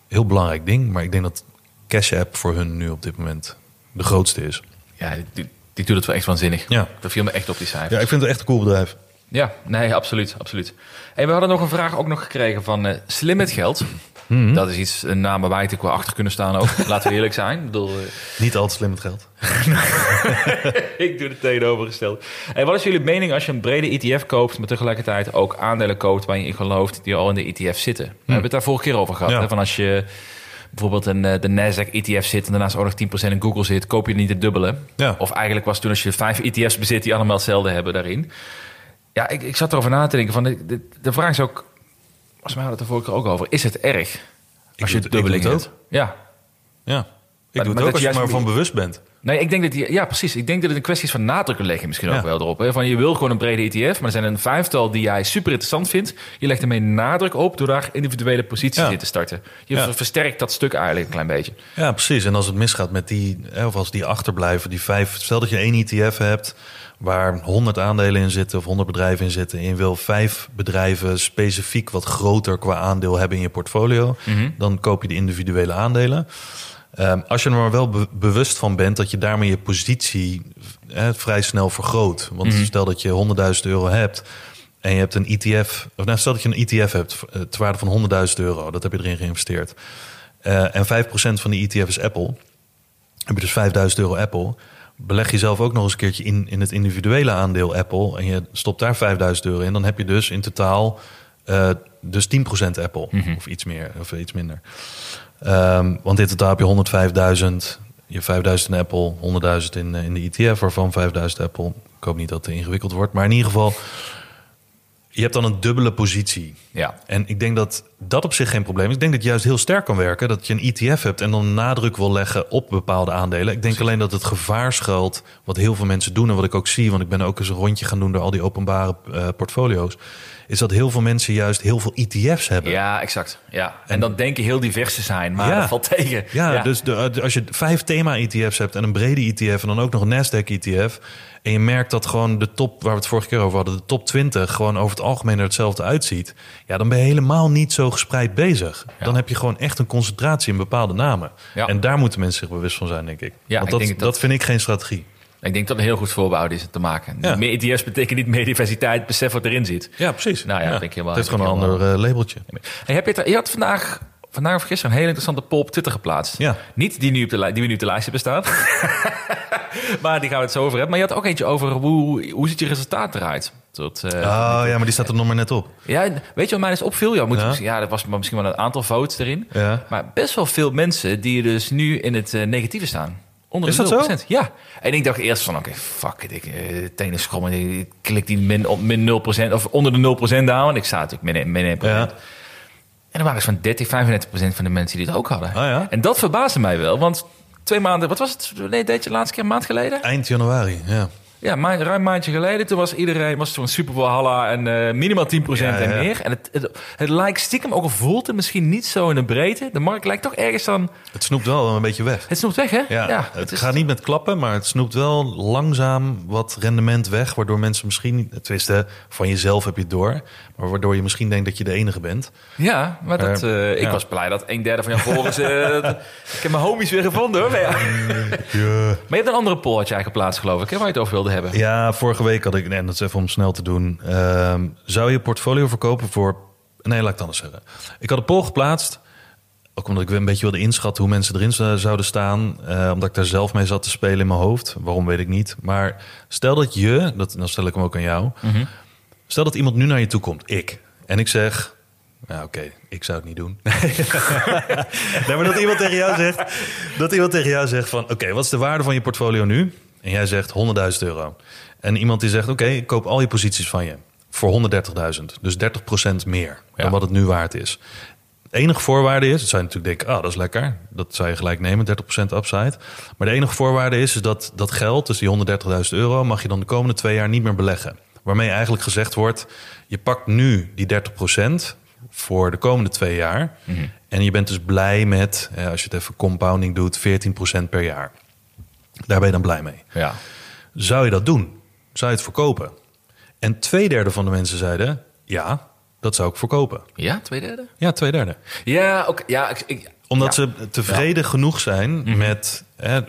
heel belangrijk ding. Maar ik denk dat Cash App voor hun nu op dit moment de grootste is. Ja, die, die, doet het wel echt waanzinnig. Ja. Dat viel me echt op die cijfers. Ja, ik vind het echt een cool bedrijf. Ja, nee, absoluut, absoluut. En we hadden nog een vraag ook nog gekregen van eh, Slim met Geld. Mhm. Dat is iets, een naam waar natuurlijk wel achter kunnen staan ook. Laten we eerlijk zijn. Ik bedoel, eh, Niet altijd slim met geld. ik doe het tegenovergesteld. En wat is jullie mening als je een brede ETF koopt... maar tegelijkertijd ook aandelen koopt waar je in gelooft... die al in de ETF zitten? We hebben het daar vorige keer over gehad. Ja. Hè? Van als je bijvoorbeeld een, eh, de Nasdaq ETF zit... en daarnaast ook nog 10% in Google zit... koop je niet het dubbele. Ja. Of eigenlijk was toen als je vijf ETF's bezit... die allemaal hetzelfde hebben daarin. Ja, ik, ik zat erover na te denken. Van de, de, de vraag is ook... Volgens mij hadden we het er vorige keer ook over. Is het erg? Als je het- dubbeling hebt? Ja. Ja, ik doe het ook als je maar van bewust bent. Nee, ik denk dat die, ja, precies. Ik denk dat het een kwestie is van nadruk leggen, misschien ook Ja. wel erop. Hè? Van je wil gewoon een brede ETF, maar er zijn een vijftal die jij super interessant vindt. Je legt ermee nadruk op door daar individuele posities Ja. in te starten. Je Ja. versterkt dat stuk eigenlijk een klein beetje. Ja, precies. En als het misgaat met die, of als die achterblijven, die vijf. Stel dat je één ETF hebt waar 100 aandelen in zitten of 100 bedrijven in zitten. En je wil vijf bedrijven specifiek wat groter qua aandeel hebben in je portfolio. Dan koop je de individuele aandelen. Ehm, als je er maar wel be- bewust van bent dat je daarmee je positie hè, vrij snel vergroot. Want stel dat je 100.000 euro hebt en je hebt een ETF. Of nou, stel dat je een ETF hebt eh, ter waarde van 100.000 euro. Dat heb je erin geïnvesteerd. Eh, en 5% van die ETF is Apple. Heb je dus 5000 euro Apple. Beleg je zelf ook nog eens een keertje in, in het individuele aandeel Apple. En je stopt daar 5000 euro in. Dan heb je dus in totaal eh, dus 10% Apple. Of iets meer, of iets minder. Ehm, want in totaal heb je 105.000. Je hebt 5000 in Apple, 100.000 in, eh, in de ETF, waarvan 5000 Apple. Ik hoop niet dat het ingewikkeld wordt. Maar in ieder geval, je hebt dan een dubbele positie. Ja. En ik denk dat dat op zich geen probleem is. Ik denk dat het juist heel sterk kan werken. Dat je een ETF hebt en dan nadruk wil leggen op bepaalde aandelen. Ik denk alleen dat het gevaar schuilt. Wat heel veel mensen doen en wat ik ook zie. Want ik ben ook eens een rondje gaan doen door al die openbare eh, portfolio's. Is dat heel veel mensen juist heel veel ETF's hebben. Ja, exact. Ja. En, dan denken heel divers te zijn, maar Ja. dat valt tegen. Ja, dus de, als je vijf thema-ETF's hebt en een brede ETF en dan ook nog een Nasdaq-ETF. En je merkt dat gewoon de top, waar we het vorige keer over hadden, de top 20 gewoon over het algemeen er hetzelfde uitziet. Ja, dan ben je helemaal niet zo gespreid bezig. Ja. Dan heb je gewoon echt een concentratie in bepaalde namen. Ja. En daar moeten mensen zich bewust van zijn, denk ik. Ja, Want ik dat, denk dat- dat vind ik geen strategie. Ik denk dat een heel goed voorbehoud is te maken. Ja. Meer ETF's betekent niet meer diversiteit, besef wat erin zit. Ja, precies. Nou ja, dat denk ik helemaal- Het heeft gewoon een ander eh, labeltje. Hey, heb je, het, je had vandaag, vandaag of gisteren een hele interessante poll op Twitter geplaatst. Ja. Niet die, nu op de, die we nu op de lijst hebben staan. maar die gaan we het zo over hebben. Maar je had ook eentje over hoe, hoe ziet je resultaat eruit? Tot, eh, Oh ja, maar die staat er nog maar net op. ja, weet je wat mij eens opviel? Ja, moet Ja. ja. dat was misschien wel een aantal votes erin. Ja. Maar best wel veel mensen die dus nu in het eh, negatieve staan. Onder Is de dat zo? 0%. Ja. En ik dacht eerst van, oké, fuck it. Ik uh, tenen schrommen. Ik klik die min, op min 0% of onder de 0% down. En ik sta natuurlijk min, min 1%. Ja. En er waren van 30, 35% van de mensen die het ook hadden. Oh ja? En dat verbaasde mij wel. Want twee maanden, wat was het? Nee, deed je de laatste keer een maand geleden? Eind januari, ja. Ja, ma ruim een maandje geleden. Toen was iedereen was zo'n Super Valhalla en eh, minimaal 10% Ja, ja. en meer. En het, het, het lijkt stiekem, ook al voelt het misschien niet zo in de breedte. De markt lijkt toch ergens dan... Het snoept wel een beetje weg. Het snoept weg, hè? Ja, het is- gaat niet met klappen, maar het snoept wel langzaam wat rendement weg. Waardoor mensen misschien, tenminste van jezelf heb je het door. Maar waardoor je misschien denkt dat je de enige bent. Ja, maar dat, Eh, eh, ik was blij dat een derde van jouw volgers... ik heb mijn homies weer gevonden, hoor. Maar, ja. maar je hebt een andere poll had jij geplaatst, geloof ik, hè, waar je het over wilde hebben. Ja, vorige week had ik, en dat is even om snel te doen. ehm, zou je portfolio verkopen voor. Nee, laat ik het anders zeggen. Ik had een poll geplaatst. Ook omdat ik weer een beetje wilde inschatten hoe mensen erin zouden staan. eh, omdat ik daar zelf mee zat te spelen in mijn hoofd. Waarom weet ik niet. Maar stel dat je, dat, dan stel ik hem ook aan jou. Stel dat iemand nu naar je toe komt, ik. En ik zeg. Nou, oké, ik zou het niet doen. nee, maar dat iemand tegen jou zegt. Dat iemand tegen jou zegt van. Oké, wat is de waarde van je portfolio nu? En jij zegt 100.000 euro. En iemand die zegt: Oké, ik koop al je posities van je. Voor 130.000. Dus 30% meer Ja. dan wat het nu waard is. De enige voorwaarde is, zou je natuurlijk denken, ah, dat is lekker. Dat zou je gelijk nemen, 30% upside. Maar de enige voorwaarde is, is dat dat geld, dus die 130.000 euro, mag je dan de komende twee jaar niet meer beleggen. Waarmee eigenlijk gezegd wordt, je pakt nu die 30% voor de komende twee jaar. En je bent dus blij met, eh, als je het even compounding doet, 14% per jaar. Daar ben je dan blij mee. Ja. Zou je dat doen? Zou je het verkopen? En twee derde van de mensen zeiden, ja, dat zou ik verkopen. Ja, twee derde? Ja, twee derde Ja, oké. Ja, ik, ik- omdat ja. Mhm. ze tevreden genoeg zijn met, hè, eh,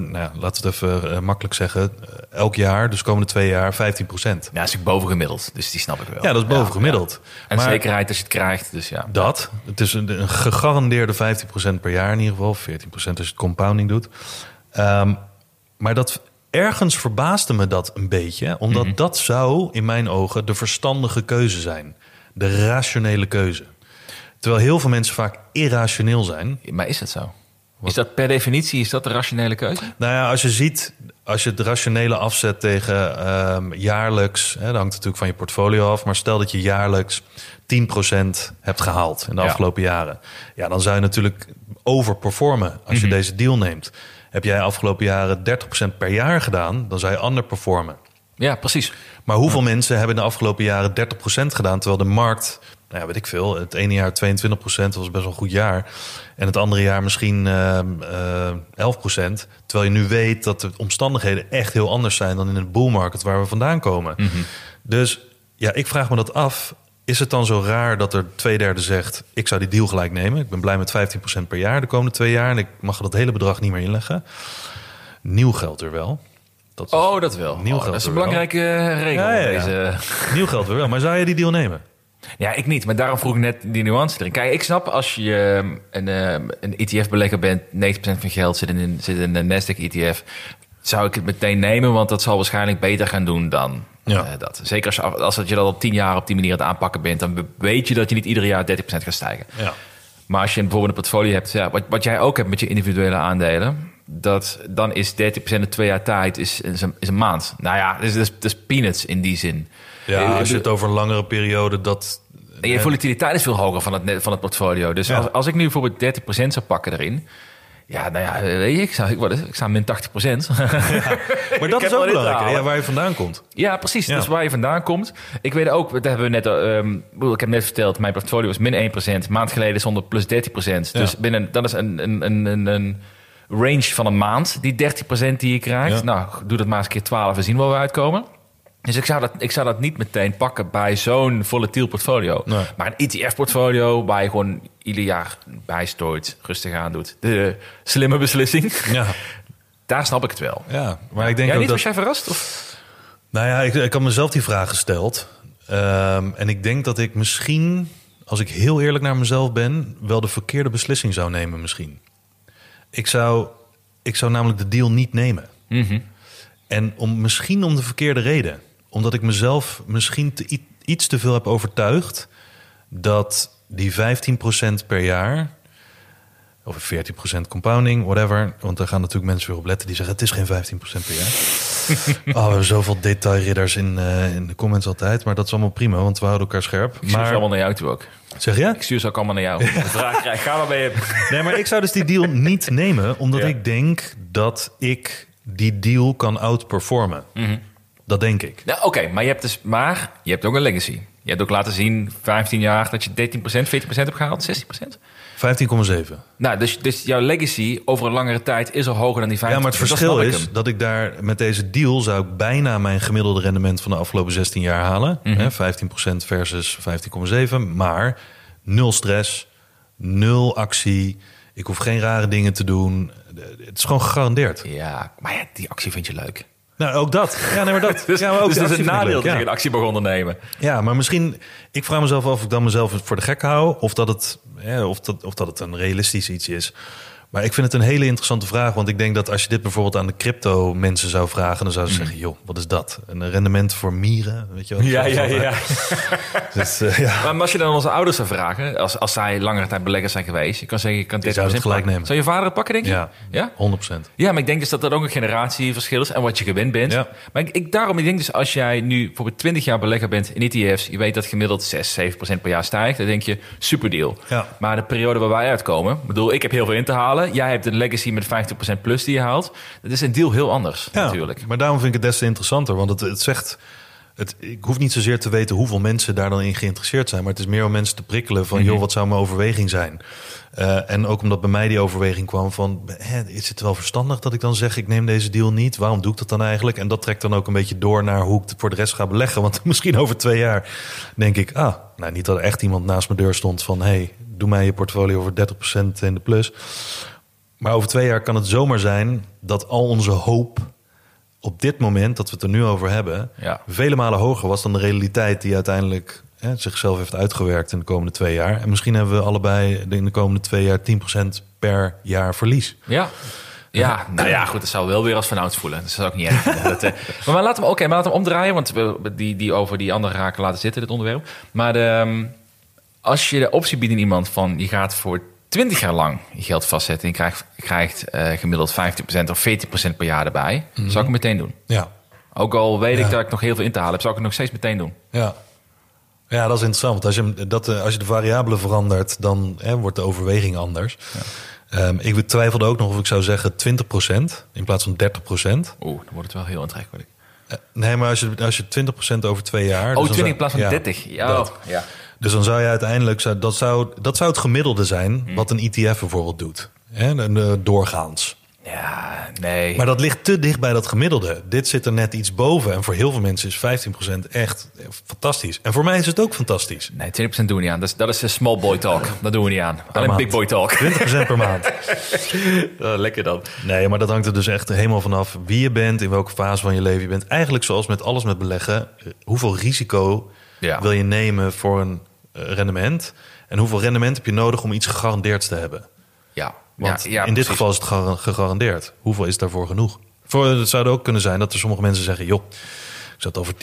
nou ja, laten we het even eh, makkelijk zeggen, eh, elk jaar, dus komende twee jaar, 15 procent. Ja, is ook boven gemiddeld, dus die snap ik wel. Ja, dat is boven gemiddeld. En Maar zekerheid als je het krijgt, dus ja. Dat, het is een, een gegarandeerde 15 procent per jaar in ieder geval, 14 procent als je het compounding doet. Ehm, maar dat ergens verbaasde me dat een beetje, omdat Mhm. dat zou in mijn ogen de verstandige keuze zijn, de rationele keuze. Terwijl heel veel mensen vaak irrationeel zijn. Maar is dat zo? Is dat per definitie, is dat de rationele keuze? Nou ja, als je ziet, als je het rationele afzet tegen ehm, jaarlijks, hè, dat hangt natuurlijk van je portfolio af, maar stel dat je jaarlijks 10% hebt gehaald in de Ja. afgelopen jaren. Ja, dan zou je natuurlijk overperformen als je deze deal neemt. Heb jij afgelopen jaren 30% per jaar gedaan, dan zou je underperformen. Ja, precies. Maar hoeveel mensen hebben in de afgelopen jaren 30% gedaan, terwijl de markt, nou ja, weet ik veel, het ene jaar 22% was best wel een goed jaar. En het andere jaar misschien ehm, eh 11%. Terwijl je nu weet dat de omstandigheden echt heel anders zijn dan in het bull market waar we vandaan komen. Dus ja, ik vraag me dat af. Is het dan zo raar dat er twee derde zegt: ik zou die deal gelijk nemen? Ik ben blij met 15% per jaar de komende twee jaar en ik mag dat hele bedrag niet meer inleggen. Nieuw geld er wel. Dat is- Oh, dat wel. Nieuw Oh, geld dat is een er wel. belangrijke eh, regel. Ja, ja, ja. Deze. Nieuw geld weer wel. Maar zou je die deal nemen? Ja, ik niet. Maar daarom vroeg ik net die nuance erin. Kijk, ik snap als je ehm, een, ehm, een ETF-belegger bent... 90% van je geld zit in, zit in een Nasdaq-ETF... zou ik het meteen nemen, want dat zal waarschijnlijk beter gaan doen dan Ja. eh, dat. Zeker als, je- als dat je dat al 10 jaar op die manier aan het aanpakken bent... dan weet je dat je niet ieder jaar 30% gaat stijgen. Ja. Maar als je bijvoorbeeld een portfolio hebt, ja, wat, wat jij ook hebt met je individuele aandelen, dat, dan is 30% in twee jaar tijd is, is, een, is een maand. Nou ja, dat is, dat is, peanuts in die zin. Ja, als je het over een langere periode dat. en je volatiliteit is veel hoger van het, van het portfolio. Dus Ja. als, als ik nu bijvoorbeeld 30% zou pakken erin. Ja, nou ja, weet je, ik, zou, ik, wat sta min 80%. Maar dat is ook belangrijk, ja, waar je vandaan komt. Ja, precies. Ja. Dat is waar je vandaan komt. Ik weet ook, dat hebben we net, ehm, ik heb net verteld, mijn portfolio is min 1%. Maand geleden stond er plus 30%. Dus Ja. binnen, dat is een, een, een, een, range van een maand, die 30% die je krijgt. Nou, doe dat maar eens een keer 12 en zien waar we uitkomen. Dus ik zou, dat, ik zou dat niet meteen pakken bij zo'n volatiel portfolio. Nee. Maar een ETF-portfolio waar je gewoon ieder jaar bijstooit, rustig aan doet. De slimme beslissing. Ja, Daar snap ik het wel. ja. maar ik denk Ja, ook niet dat. was jij verrast? Of? Nou ja, ik, ik had mezelf die vraag gesteld. Ehm, en ik denk dat ik misschien, als ik heel eerlijk naar mezelf ben, wel de verkeerde beslissing zou nemen, misschien. Ik zou, ik zou namelijk de deal niet nemen. Mhm. En om, misschien om de verkeerde reden. Omdat ik mezelf misschien te, iets te veel heb overtuigd dat die 15% per jaar, of 14% compounding, whatever. Want daar gaan natuurlijk mensen weer op letten die zeggen: het is geen 15% per jaar. oh, we hebben zoveel detailridders in, eh, in de comments altijd. Maar dat is allemaal prima, want we houden elkaar scherp. Ik stuur ze Maar, allemaal naar jou toe ook. zeg je? Ik stuur ze ook allemaal naar jou. De vraag krijg, ga maar bij je. Nee, maar ik zou dus die deal niet nemen, omdat Ja. ik denk dat ik die deal kan outperformen. Dat denk ik. Nou, Oké, maar je hebt dus, maar je hebt ook een legacy. Je hebt ook laten zien, 15 jaar, dat je 13%, 14% hebt gehaald, 16%. 15,7. Nou, dus, dus jouw legacy over een langere tijd is al hoger dan die 15%. Ja, maar het Dat verschil ik is dat ik daar met deze deal zou ik bijna mijn gemiddelde rendement van de afgelopen 16 jaar halen. Mhm. Hè, 15% versus 15,7. Maar nul stress, nul actie. Ik hoef geen rare dingen te doen. Het is gewoon gegarandeerd. Ja, maar ja, die actie vind je leuk. Nou, ook dat. Ja, nee, maar dat. Dus, ja, maar ook dus dat is een nadeel dat ja. je een actie mag ondernemen. Ja, maar misschien... Ik vraag mezelf af of ik dan mezelf voor de gek hou... of dat het, hè, of dat, of dat het een realistisch iets is. Maar ik vind het een hele interessante vraag. Want ik denk dat als je dit bijvoorbeeld aan de crypto mensen zou vragen... dan zouden ze zeggen, joh, wat is dat? Een rendement voor mieren? Weet je wel? Ja, ja, ja. Dus, eh, ja. Maar als je dan onze ouders zou vragen, als, als zij langere tijd beleggers zijn geweest, je kan zeggen, je kan 30% Die zouden het gelijk pakken. nemen. Zou je vader het pakken, denk je? Ja, Ja? 100%. Ja, maar ik denk dus dat dat ook een generatieverschil is en wat je gewend bent. Ja. Maar ik, ik, daarom, ik denk dus als jij nu bijvoorbeeld 20 jaar belegger bent in ETF's, je weet dat gemiddeld 6, 7 procent per jaar stijgt, dan denk je, super deal. Ja. Maar de periode waar wij uitkomen, bedoel, ik heb heel veel in te halen. Jij hebt een legacy met 50% plus die je haalt. Dat is een deal heel anders, Ja, natuurlijk. Maar daarom vind ik het des te interessanter. Want het, het zegt... Het, ik hoef niet zozeer te weten hoeveel mensen daar dan in geïnteresseerd zijn. Maar het is meer om mensen te prikkelen van... joh, wat zou mijn overweging zijn? Eh, en ook omdat bij mij die overweging kwam van... Hè, is het wel verstandig dat ik dan zeg... ik neem deze deal niet? Waarom doe ik dat dan eigenlijk? En dat trekt dan ook een beetje door naar hoe ik het voor de rest ga beleggen. Want misschien over twee jaar denk ik... ah, nou, niet dat er echt iemand naast mijn deur stond van... hey, doe mij je portfolio voor 30% in de plus. Maar over twee jaar kan het zomaar zijn dat al onze hoop op dit moment dat we het er nu over hebben, Ja. vele malen hoger was dan de realiteit die uiteindelijk hè, zichzelf heeft uitgewerkt in de komende twee jaar. En misschien hebben we allebei in de komende twee jaar 10% per jaar verlies. Ja. Ja, nou ja, goed, dat zou wel weer als vanouds voelen. Dat zou ook niet erg. Dat, eh, maar laten we, oké, maar laten we omdraaien, want we die, die over die andere raken laten zitten, dit onderwerp. Maar de, ehm, als je de optie biedt aan iemand van je gaat voor 20 jaar lang je geld vastzetten en je krijgt, krijgt eh, gemiddeld 15% of 14% per jaar erbij, zou ik het meteen doen. Ja, Ook al weet ik Ja. dat ik nog heel veel in te halen heb, zou ik het nog steeds meteen doen. ja. Ja, dat is interessant. Want als je, dat, eh, als je de variabelen verandert, dan hè, wordt de overweging anders. Ehm, ik twijfelde ook nog of ik zou zeggen 20% in plaats van 30%. Oeh, dan wordt het wel heel aantrekkelijk. Eh, Nee, maar als je, als je 20% over twee jaar... Oh, dus dan 20 zou- in plaats van ja, 30. Ja, dat. ja. Dus dan zou je uiteindelijk, dat zou, dat zou het gemiddelde zijn Hmm. wat een ETF bijvoorbeeld doet. Hè, en, doorgaans. ja, nee. Maar dat ligt te dicht bij dat gemiddelde. Dit zit er net iets boven. En voor heel veel mensen is 15% echt fantastisch. En voor mij is het ook fantastisch. Nee, 20% doen we niet aan. Dat is, dat is een small boy talk. Dat doen we niet aan. Alleen maand. big boy talk. 20% per maand. lekker dan. Nee, maar dat hangt er dus echt helemaal vanaf wie je bent, in welke fase van je leven je bent. Eigenlijk zoals met alles met beleggen. eh, Hoeveel risico Ja. wil je nemen voor een eh, rendement? En hoeveel rendement heb je nodig om iets gegarandeerd te hebben? Ja, Want ja, ja, in dit precies. geval is het gar- gegarandeerd. Hoeveel is daarvoor genoeg? Voor, het zou ook kunnen zijn dat er sommige mensen zeggen... joh, ik zou het over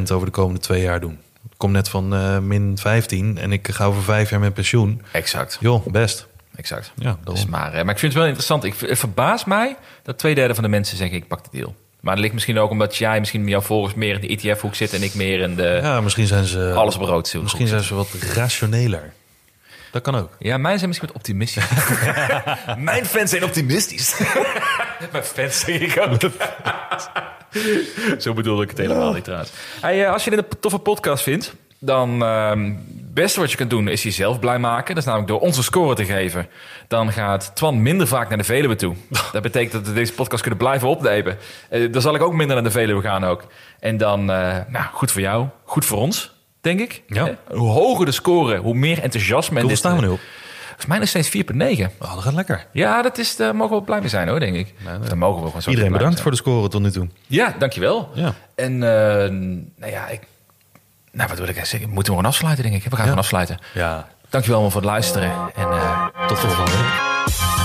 10% over de komende twee jaar doen. Ik kom net van eh, min 15 en ik ga over vijf jaar met pensioen. Exact, Joh, best. exact. Ja, Dus maar, eh, maar ik vind het wel interessant. Ik, het verbaast mij dat twee derde van de mensen zeggen ik pak de deal. Maar dat ligt misschien ook omdat jij misschien met jouw volgers meer in de ETF-hoek zit en ik meer in de Ja, misschien zijn ze... alles op rood zoek. Misschien zijn ze wat rationeler. Dat kan ook. Ja, mij zijn misschien wat optimistisch. Mijn fans zijn optimistisch. Mijn fans zeg ik ook. Zo bedoelde ik het helemaal niet trouwens. Hey, eh, als je dit een toffe podcast vindt, dan ehm, het beste wat je kunt doen is jezelf blij maken. Dat is namelijk door onze score te geven. Dan gaat Twan minder vaak naar de Veluwe toe. Dat betekent dat we deze podcast kunnen blijven opnemen. Eh, dan zal ik ook minder naar de Veluwe gaan ook. En dan, eh, nou, goed voor jou, goed voor ons, denk ik. Ja. Eh, hoe hoger de score, hoe meer enthousiasme. dit- staan we nu op? Volgens mij nog steeds 4,9. Oh, dat gaat lekker. Ja, dat is, daar mogen we blij mee zijn hoor, denk ik. nee. Daar mogen we gewoon zo Iedereen bedankt voor de score tot nu toe. Ja, dankjewel. Ja. En nou ja, ik, nou, wat wil ik zeggen? Moeten we gewoon afsluiten, denk ik. We gaan Ja. gewoon afsluiten. Ja, Dankjewel allemaal voor het luisteren. En eh, tot volgende week.